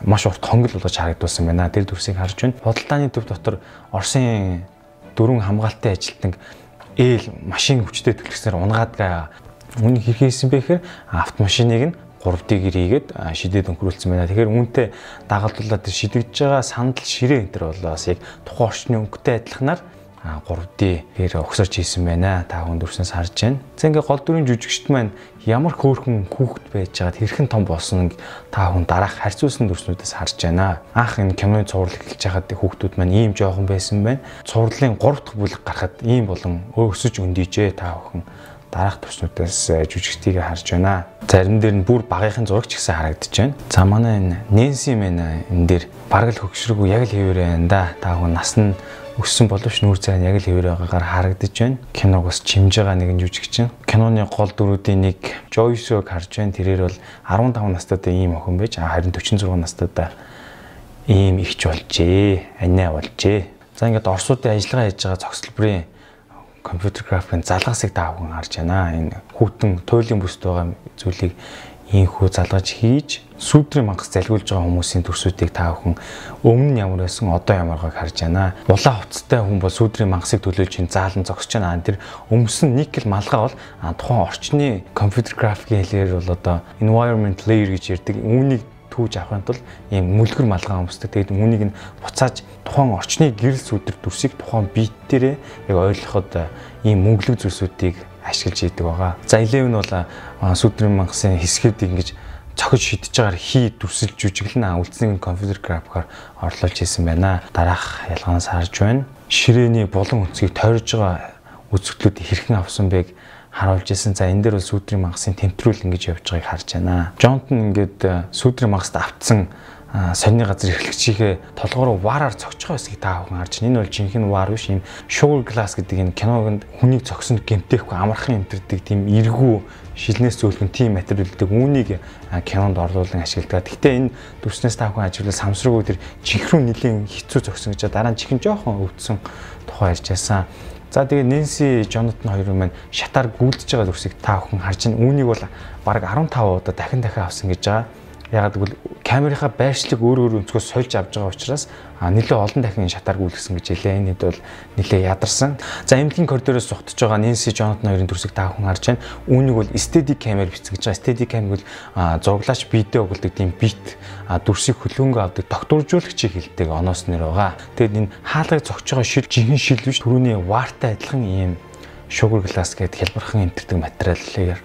маш урт хонгол болгож харагдуулсан байна. Тэр дүрсийг харж байна. Бодолтааны төв дотор Оросын дөрвөн хамгаалтын ажилтнаг ээл машин хүчтэй төлөвснөр унгаадаг. Үүнийг хэрэг хийсэн бэ гэхээр автомашиныг нь 3D гэр хийгээд шидэд өнгөрүүлсэн байна. Тэгэхээр үүнтэй дагалдуулаад шидэгдэж байгаа сандал ширээ энэ төр болоос яг тухайн орчны өнгөтэй адилханаар 3D гэр өгсөрч хийсэн байна. Та хүн дөрснөөс харж байна. За ингээ гол дүрийн жүжигчт маань ямар хөөрхөн хүүхэд байж байгаад хэрхэн том болсон та хүн дараах харьцуулсан дүрснүүдээс харж байна. Анх энэ киноны цуврал эхэлж байгаад хүүхдүүд маань ийм жоохон байсан байна. Цувралын 3 дахь бүлэг гарахад ийм болон өсөж өндийжээ та бүхэн дараах төснүүдээс жүжигчдийг харж байна. Зарим дээр нь бүр багийнхын зураг ч гэсэн харагдаж байна. За манай энэ Нэнси мэн энэ дээр бараг л хөгшрөггүй яг л хэвээр байна да. Та хүн нас нь өссөн боловч нүүр цай нь яг л хэвээр байгаагаар харагдаж байна. Киног бас чимж байгаа нэгэн жүжигчин. Киноны гол дүрүүдийн нэг Joyce-г харж байна. Тэрээр бол 15 настайдаа ийм охин байж харин 46 настайдаа ийм ихч болжээ. Анаа болжээ. За ингээд Орсуудын ажиллагаа хийж байгаа цогцлбрийн компьютер графикийн залгасыг та бүхэн харж байна. Энэ хүүтэн туйлын бүст байгаа зүйлийг ийхүү залгаж хийж сүүдрийн мангас залгиулж байгаа хүмүүсийн төрсүүдийг та бүхэн өмнө нь ямар байсан одоо ямар байгааг харж байна. Улаан хувцастай хүн бол сүүдрийн мангасыг төлөөлж ин заалан зогсож байна. Тэр өмсөн никел малгай бол тухайн орчны компьютер графикийн хэлээр бол одоо environment layer гэж ярьдаг. Үүнийг түүж авахын тулд ийм мүлгэр малгай өмсдөг. Тэгээд үүнийг нь буцааж тухайн орчны гэрэл сүдэр дүрсийг тухайн бит дээрээ яг ойлгоход ийм мөнгөлөг зүйлсүүдийг ашиглаж идэг байгаа. За 11 бол сүдрийн мангасын хэсгүүд ингэж цохиж шидэж байгаагаар хий дүрсэлж жүжиглэн үлдсэнийг компьютер графикаар орлуулж хийсэн байна. Дараах ялгаанаас харж байна. Ширээний булан өнцгийг тойрож байгаа үзэгдлүүд хэрхэн авсан байг харуулж исэн. За энэ дээр бол сүдрийн мангасын тэмтрүүл ингэж явж байгааг харж байна. Джонтон ингээд сүдрийн мангаст автсан сонины газар эрхлэгчийнхээ толгоор вараар цогцох байсыг та бүхэн харж байна. Энэ бол жинхэнэ вар биш юм sugar glass гэдэг энэ киногонд хүнийг цогсонд гэмтээхгүй амархан эмтэрдэг тийм эргүү шилнээс зөөлгөн тийм материалдаг үүнийг кинонд орлуулан ашигладаг. Гэхдээ энэ дүрснээс та бүхэн ажиглал самсруу тэр чихрүү нэлийн хэцүү зогсон гэж дараа нь чихэн жоохон өвдсөн тухай ярьж байсан. За тэгээ Нэнси Джонатан хоёр маань шатаар гүйлдэж байгаа дүрсийг та бүхэн харж байна. Үүнийг бол бараг 15 удаа дахин дахин авсан гэж байгаа. Ягаад гэвэл камерынхаа байршлыг өөр өөр өнцгөөс сольж авч байгаа учраас нэлээд олон дахин шатаар гүйлгсэн гэж хэлээ. Энэ хэд бол нэлээд ядарсан. За эмнэлгийн коридороос сухтж байгаа Нэнси Джонатан хоёрын дүрсийг та бүхэн харж байна. Үүнийг бол стедик камер бичсэн гэж байгаа. Стедик камер бол зурглаач видео өгдөг тийм бит дүрсийг хөлөнгө авдаг докторжуулагчийг хэлдэг оноос нэр байгаа. Тэгэд энэ хаалгыг зогч байгаа шил жинхэнэ шил биш түрүүний вартай адилхан ийм sugar glass гэдэг хялбархан энтердэг материалыг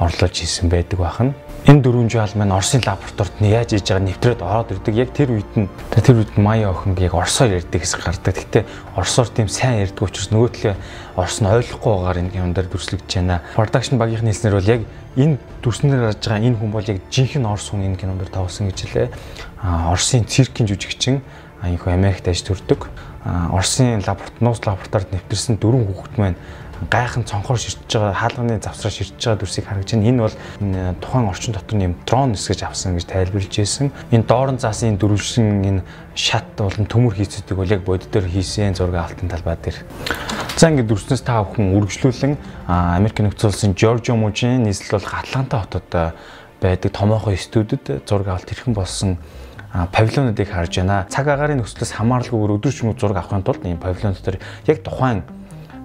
орлуулж хийсэн байдаг бахан. Энэ дөрвөн жаал маань Оросын лабораторид нь яаж хийж байгаа нэвтрээд ороод ирдэг. Яг тэр үед нь тэр үед Мая охин яг орсоор ярьдаг хэсэг гардаг. Гэхдээ орсоор тийм сайн ярьдаг учраас нөгөө төлөө орс нь ойлгохгүй байгаагаар энэ юм дээр дүрслэгдэж байна. Production багийнхны хэлснээр бол яг энэ дүрснээр гарч байгаа энэ хүн бол яг жинхэнэ орс хүн энэ кинонд тавсан гэж хэлээ. А Оросын циркийн жүжигчин хүн Америкт ажиж төрдөг. Оросын лабораторид нууц лабораторид нэвтэрсэн дөрвөн хүүхэд маань гайхан цонхоор ширтэж байгаа хаалганы завсраа ширтэж байгаа дүрсийг харагч байна. Энэ бол тухайн орчин дотор нэм дрон эсгэж авсан гэж тайлбарлаж байсан. Энэ доорн заасан энэ дөрвөлшин энэ шат болон төмөр хийцүүдийг бол яг бодит дээр хийсэн зураг алтан талбай дээр. За ингээд дүрснээс та бүхэн үргэлжлүүлэн Америк нэгдсэн улсын Жоржио мужийн нийслэл бол Атланта хотод байдаг томоохон студид зураг авалт хэрхэн болсон павильонуудыг харж байна. Цаг агаарын нөхцлөөс хамааралгүйгээр өдөржингөө зураг авахын тулд энэ павильон дотор яг тухайн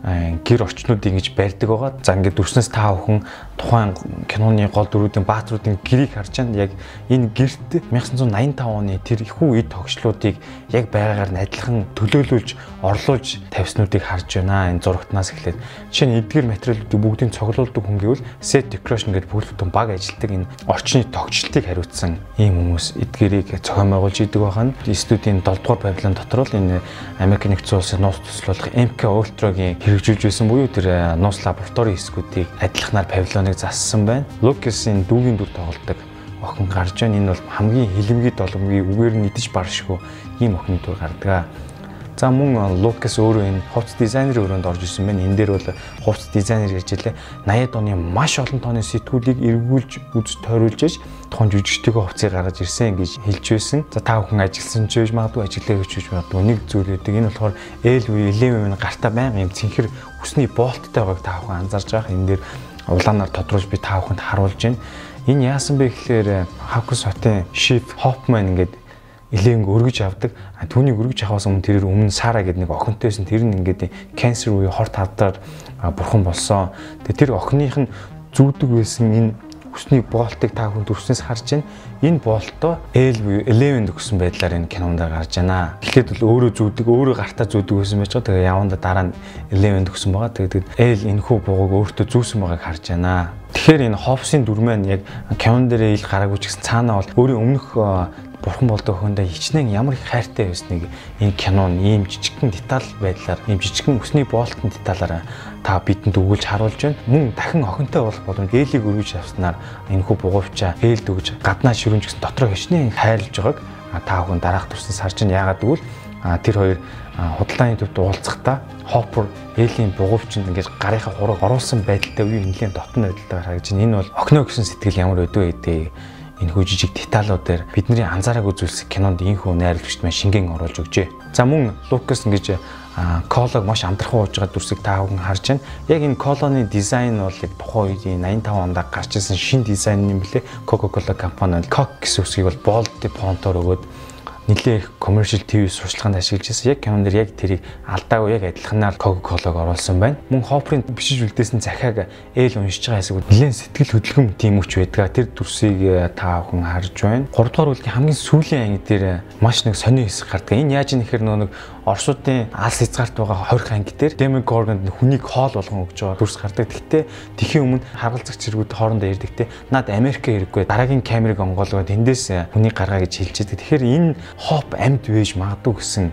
гэр орчнуудыг ингэж барьдаг байгаа. За ингээд дүрснээс та бүхэн тухайн киноны гол дөрүүдийн баатруудын гэрийг харж байна. Яг энэ гэрт 1985 оны тэр их үе тогшлуудыг яг байгаагаар нь адилхан төлөөлүүлж, орлуулж тавьснуудыг харж байна. Энэ зурагтнаас эхлээд жишээ нь эдгээр материалуудыг бүгдийг цоглуулдаг хүн гэвэл set decoration гэдэг бүгд бүтэн баг ажилтдаг энэ орчны тогтчлтыг хариуцсан ийм хүмүүс эдгээрийг зохион байгуулж идэг байгаа нь студийн 7 дугаар павильон дотор л энэ Америк нэгдсэн улсын нууц туслуулах MK Ultra-гийн хэрэгжүүлж байсан буюу тэр э, нууц лаборатори хэсгүүдийг адилханаар павильоныг зассан байна. Лукасын дүүгийн дүр тоглодог охин гарч байна. Энэ бол хамгийн хилэмгий доломгийн үгээр нь идэж баршгүй ийм охин дүр гардаг. За мөн Лукас өөрөө энэ хувцс дизайнерын өрөөнд орж ирсэн байна. Энэ дээр бол хувцс дизайнер гэж хэлээ. 80-ад оны маш олон тооны сэтгүүлийг эргүүлж үз тойруулж иж тухайн жүжигчдийн хувцсыг гаргаж ирсэн гэж хэлж байсан. За та бүхэн ажилласан ч байж магадгүй ажиллаа гэж хийж магадгүй нэг зүйл үүдэг. Энэ болохоор L11 гартаа байнга юм цэнхэр хүсний болттой байгааг та бүхэн анзаарж байгаа. Энэ дээр улаанаар тодруулж би та бүхэнд харуулж байна. Энэ яасан бэ гэхээр Хавкс хотын Шиф Хопман ингээд илээнг өргөж авдаг. Түүнийг өргөж авахаас өмнө тэрээр өмнө Сара гэдэг нэг охинтойсэн тэр нь ингээд канцер үе хорт хавдаар бурхан болсон. Тэгээ тэр охиных нь зүүдэг байсан энэ хүсний боолтыг та хүн дүрснээс харж байна. Энэ боолтоо L буюу 11 өгсөн байдлаар энэ кинонд гарч байна. Гэхдээ бол өөрөө зүүдэг, өөрөө гартаа зүүдэг байсан байж байгаа. Тэгээ яванда дараа нь 11 өгсөн байгаа. Тэгээд L энэхүү бугуг өөртөө зүүсэн байгааг харж байна. Тэгэхээр энэ Хопсын дүр маань яг кинон дээрээ ил гараагүй ч гэсэн цаанаа бол өөрийн өмнөх бурхан болдог охиндоо хичнээн ямар их хайртай байсныг энэ кинон ийм жижигхэн деталь байдлаар ийм жижигхэн өсний боолтын деталаар та бидэнд өгүүлж харуулж байна. Мөн дахин охинтой болох боломж ээлийг өргөж авснаар энэ хүү бугуйвчаа ээлд өгж гаднаа ширүүн гэсэн дотроо хичнээн хайрлж байгааг та бүхэн дараах турснаас харж байна. Яагаад гэвэл тэр хоёр худалдааны төвд уулзахдаа Hopper Элийн бугуйвч ингээд гарынхаа хураг оруулсан байдалтай үе нэлээд дотн байдалтай харагдаж байна. Энэ бол охиноо гэсэн сэтгэл ямар өдөө өгдөө энэ хүү жижиг деталуудаар бидний анзаараагүй зүйлсийг кинонд инхүү найруулагчд маань шингэн оруулж өгчээ. За мөн Лукас ингэж колог маш амтархан ууж байгаа дүрсийг та бүхэн харж байна. Яг энэ колоны дизайн бол тухайн үеийн 85 онд гарч ирсэн шинэ дизайн юм блэ. Coca-Cola компани Coke гэсэн үсгийг бол bold фонтоор өгөөд нэлээ их commercial TV сурчлаганд ашиглаж байсан. Яг кинон дэр яг тэрийг алдаагүй яг адилханаар Coca-Cola-г оруулсан байна. Мөн Hopper-ын бичиж үлдээсэн захиаг ээл уншиж байгаа хэсэг нэлээд сэтгэл хөдлөм тийм үуч байдаг. Тэр дүрсийг э, та бүхэн харж байна. 3 дугаар бүлгийн хамгийн сүүлийн анги дээр маш нэг сонио хэсэг гардаг. Энэ яаж нэхэр нэг Оросуудын алс хязгаарт байгаа 20 анги дээр Demogorgon хүнийг хоол болгон өгж байгаа дүрс гардаг. Гэхдээ тэхийн өмнө харгалзах зэргүүд хоорондоо ярьдаг те. Наад Америк хэрэггүй дараагийн камерыг онгоолгоод тэндээс хүнийг гаргаа гэж хэлж байдаг. Тэгэхээр энэ хоп амьд вэж магадгүй гэсэн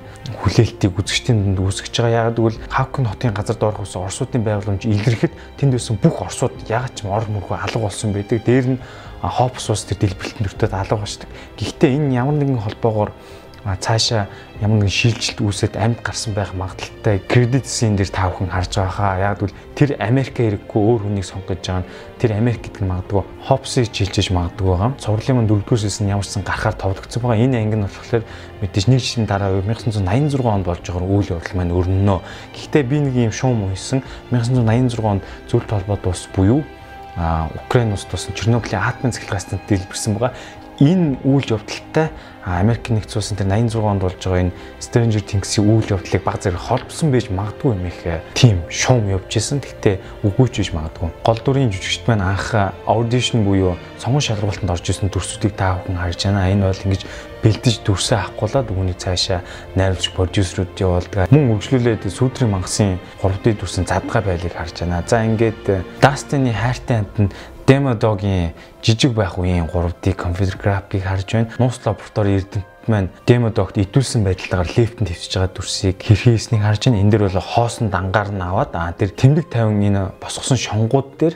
хүлээлтийг үзэгчдийн дунд үүсгэж байгаа. Яг гэвэл Хавкн хотын газард орох ус Оросуудын байгууламж илэрхэд тэнд байсан бүх Оросууд яг ч ор мөрхөө алга болсон байдаг. Дээр нь хопс ус тэр дэлбэлтэн дүртээд алга болчдаг. Гэхдээ энэ ямар нэгэн холбоогоор цаашаа ямар нэгэн шилжилт үүсээд амьд гарсан байх магадaltaй кредит син дээр та бүхэн харж байгаа хаа. Яг бол тэр Америк хэрэггүй өөр хүнийг сонгож байгаа нь тэр Америк гэдэг нь магадгүй хопсыг шилжиж магадгүй байгаа. Цувралын мөн дөрөвдүгээр сэсэн ямарсан гарахаар товлогдсон байгаа. Энэ анги нь болохоор мэдээж нэг жилийн дараа 1986 онд болж байгаа үйл явдал маань өрнөнө. Гэхдээ би нэг юм шуум уншсан 1986 онд зөвлөлт холбоо дуус буюу а Украин улс тусан Чернобылийн атомын цахилгаан станцд дэлбэрсэн байгаа энэ үйл явдалтай Америк нэгдсэн улсын тэр 86 онд болж байгаа энэ Stranger Things-ийн үйл явдлыг баг зэрэг холбосон байж магадгүй юм их тийм шуум явж исэн. Гэхдээ үгүй ч гэж магадгүй. Гол дүрийн жүжигчд маань анх аудишн буюу сонгон шалгуултанд орж исэн дүрсүүдийг та бүхэн харж байна. Энэ бол ингэж бэлдэж дүрсээ авахгүйлаад үүнийг цаашаа найруулагч продюсерүүд явуулдаг. Мөн үргэлжлүүлээд сүүтрийн мангасын 3D дүрсэн задгаа байлыг харж байна. За ингээд Dustin-ы хайртай амт нь Demo Dog-ийн жижиг байх үеийн 3D компьютер графикийг харж байна. Нууц лаборатори эрдэмт маань Demo Dog-д идүүлсэн байдлаар лифтэнд твчж байгаа дүрсийг хэрхээснийг харж байна. Энэ дэр бол хоосон дангаар нь аваад а тэр тэмдэг 50 энэ босгосон шонгууд дээр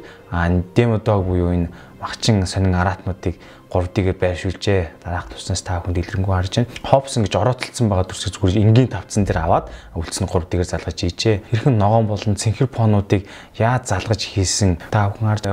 Demo Dog буюу энэ магчин сонин аратнуудыг 3D-гээр байршуулжээ. Дараах туснаас та хүн дэлгэрэнгүй харж байна. Hopps ингэж ороотолцсон байгаа дүрсийг зүгээр энгийн тавцсан дээр аваад үлдсэн 3D-гээр залгаж хийжээ. Хэрхэн ногоон болон цэнхэр понуудыг яаж залгаж хийсэн та хүн харж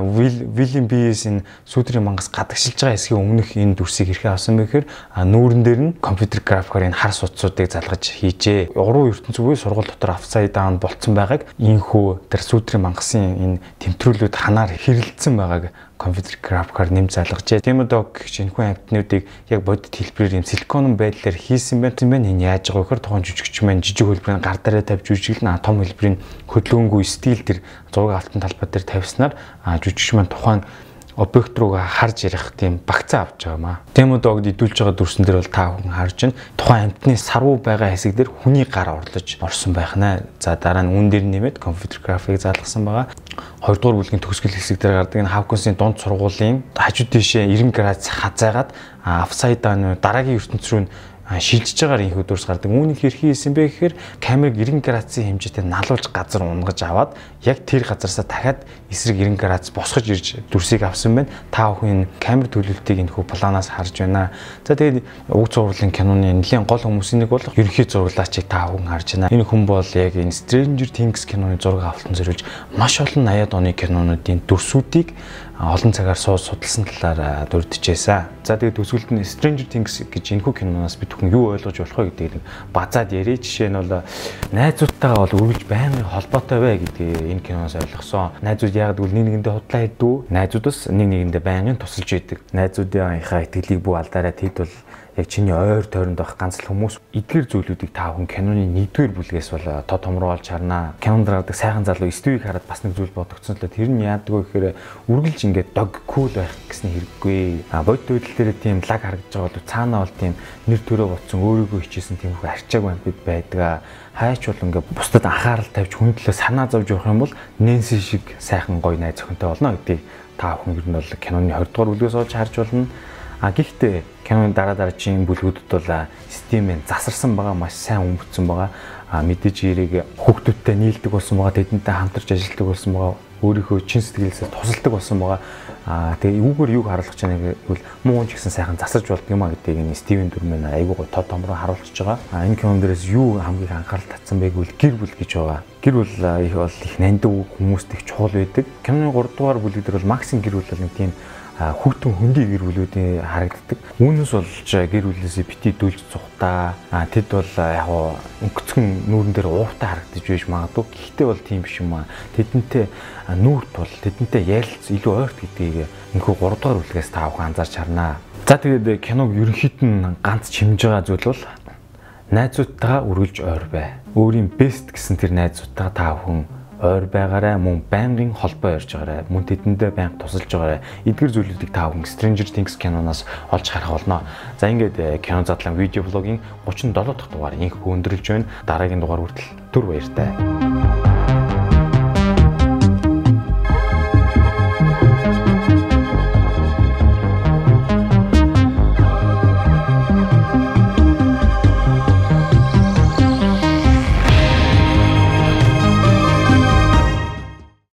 William B-с энэ сүүдрийн мангас гадагшилж байгаа хэсгийн өмнөх энэ дүрсийг хэрхэн авсан бэ гэхээр нүүрэн дээр нь компьютер графикаар энэ хар судсуудыг залгаж хийжээ. Уруу ертөнц үгүй сургууль дотор апсайд даун болцсон байгааг инхүү тэр сүүдрийн мангасын энэ тэмтрүүлүүд ханаар хэрэлдсэн байгааг компьютер графикаар нэм залгажээ. Демодог гэх энэхүү амтнуудыг яг бодит хэлбэрээр юм силикон байдлаар хийсэн байна. Тийм байна. Энэ яаж байгаа гэхээр тухайн жүжигч маань жижиг хөлбөрийн гар дараа тавьж жүжиглэн том хөлбөрийн хөдөлгөөнгүй стил төр зураг алтан талбай дээр тавьснаар жүжигч маань тухайн объект руугаа харж ярих тийм багцаа авч байгаа маа. Демодогд идүүлж байгаа дүрсэн дээр бол та хүн харж байна. Тухайн амтны сарвуу байгаа хэсэг дээр хүний гар орлож орсон байх нэ. За дараа нь үн дээр нэмээд компьютер график залгасан байгаа. Хоёрдугаар бүлгийн төгсгөл хэсэг дээр гардаг энэ Хавкинсийн дунд сургуулийн хажууд тийшээ 90 градус хазаагаад апсайдаа дараагийн ертөнц рүү шилжиж байгаагаар инх өдөрс гардаг. Үүнийг хэрхий хийсэн бэ гэхээр камерыг 90 градусын хэмжээтэй налуулж газар унгаж аваад яг тэр газараасаа дахиад эсрэг 90 градус босгож ирж дүрсийг авсан байна. Та бүхэн камер төлөвлөлтийг энэ хүү планаас харж байна. За тэгээд уг зурлын киноны нэлийн гол хүмүүсийн нэг бол ерөнхий зурлаачийг та бүхэн харж байна. Энэ хүн бол яг энэ Stranger Things киноны зураг авалтан зориулж маш олон 80-ад оны кинонуудын дүрсүүдийг олон цагаар сууж судалсан талаар дурдчихсан. За тэгээд төсвөлд нь Stranger Things гэж энэхүү киноноос бид бүхэн юу ойлгож болох вэ гэдгийг нэг базаад ярив. Жишээ нь бол найзуудтайгаа бол үргэлж байнгын холбоотой бай гэдгийг энэ киноноос ойлгосон. Найзууд яг гэвэл нэг нэгэндээ худлаа хийдүү. Найзуудаас нэг нэгэндээ байнгын тусалж идэг. Найзуудынхаа итгэлийг бүү алдараа тэд бол яг чиний ойр тойронд байх ганц л хүмүүс эдгээр зүйлүүдийг та бүхэн киноны 1-р бүлгээс бол э, тод томроо олж харнаа. Кинонд гаргадаг сайхан залуу стивийг хараад бас нэг зүйл бодогдсон л тэр нь яадаг вэ гэхээр үргэлж ингээд дог кул байх гэсэн хэрэггүй. А бодит үйлдэл дээр тийм лаг харагдаж байгаа бол цаанаа бол тийм нэр төрөө ботсон өөрийгөө хичээсэн тийм их арчааг амьд байдаг. Хайч бол ингээд бусдад анхаарал тавьж хүн төлөө санаа зовж явах юм бол Нэнси шиг сайхан гоё найз охинтой болно гэдгийг та бүхэн ер нь бол киноны 20 дугаар бүлгээс олж харж болно. А гэхдээ киноны дараа дараагийн бүлгүүдэд бол Steam-ийн засарсан байгаа маш сайн өмгдсөн байгаа. А мэдээж эрийг хүүхдүүдтэй нийлдэг болсон байгаа, тэдэнтэй хамтарч ажилладаг болсон байгаа, өөрийнхөө чин сэтгэлээсээ тусалдаг болсон байгаа. А тэгээ юугаар юуг харуулж байгаа нэг бол муу ч гэсэн сайхан засарч болд юм а гэдгийг энэ Стивен Дүрмэн айгүй гоо тод томроо харуулж байгаа. А энэ кинон дээрээс юу хамгийн анхаарал татсан бэ гэвэл гэр бүл гэж байгаа. Гэр бүл их бол их нандин хүмүүст их чухал байдаг. Киноны 3 дугаар бүлэг дээр бол Максин гэр бүл бол нэг тийм хүүтэн хөндөй гэр бүлүүдийн харагддаг. Үүнээс болж гэр бүлээсээ бити дүүлж цухтаа тэд бол яг өнгөцгөн нүүрэн дээр ууртай харагдаж байж магадгүй. Гэхдээ бол тийм биш юм аа. Тэдэнтэй нүүрт бол тэдэнтэй ярилц илүү ойрт гэдгийг энэхүү 3 дугаар бүлгээс та бүхэн анзаарч харнаа. За тэгээд киног ерөнхийд нь ганц чимж байгаа зүйл бол найзуудтайгаа үргэлж ойр бай. Өөрийн бест гэсэн тэр найзуудтайгаа та бүхэн ойр байгаарай мөн байнгын холбоо ярьж байгаарай мөн тэдэндээ байнга тусалж байгаарай эдгэр зүйлүүдийг та бүхэн Stranger Things киноноос олж харах болно. За ингээд э, кино задлан видео блогийн 37 дахь дугаар инх өндөрлж байна. Дараагийн дугаар хүртэл түр баяртай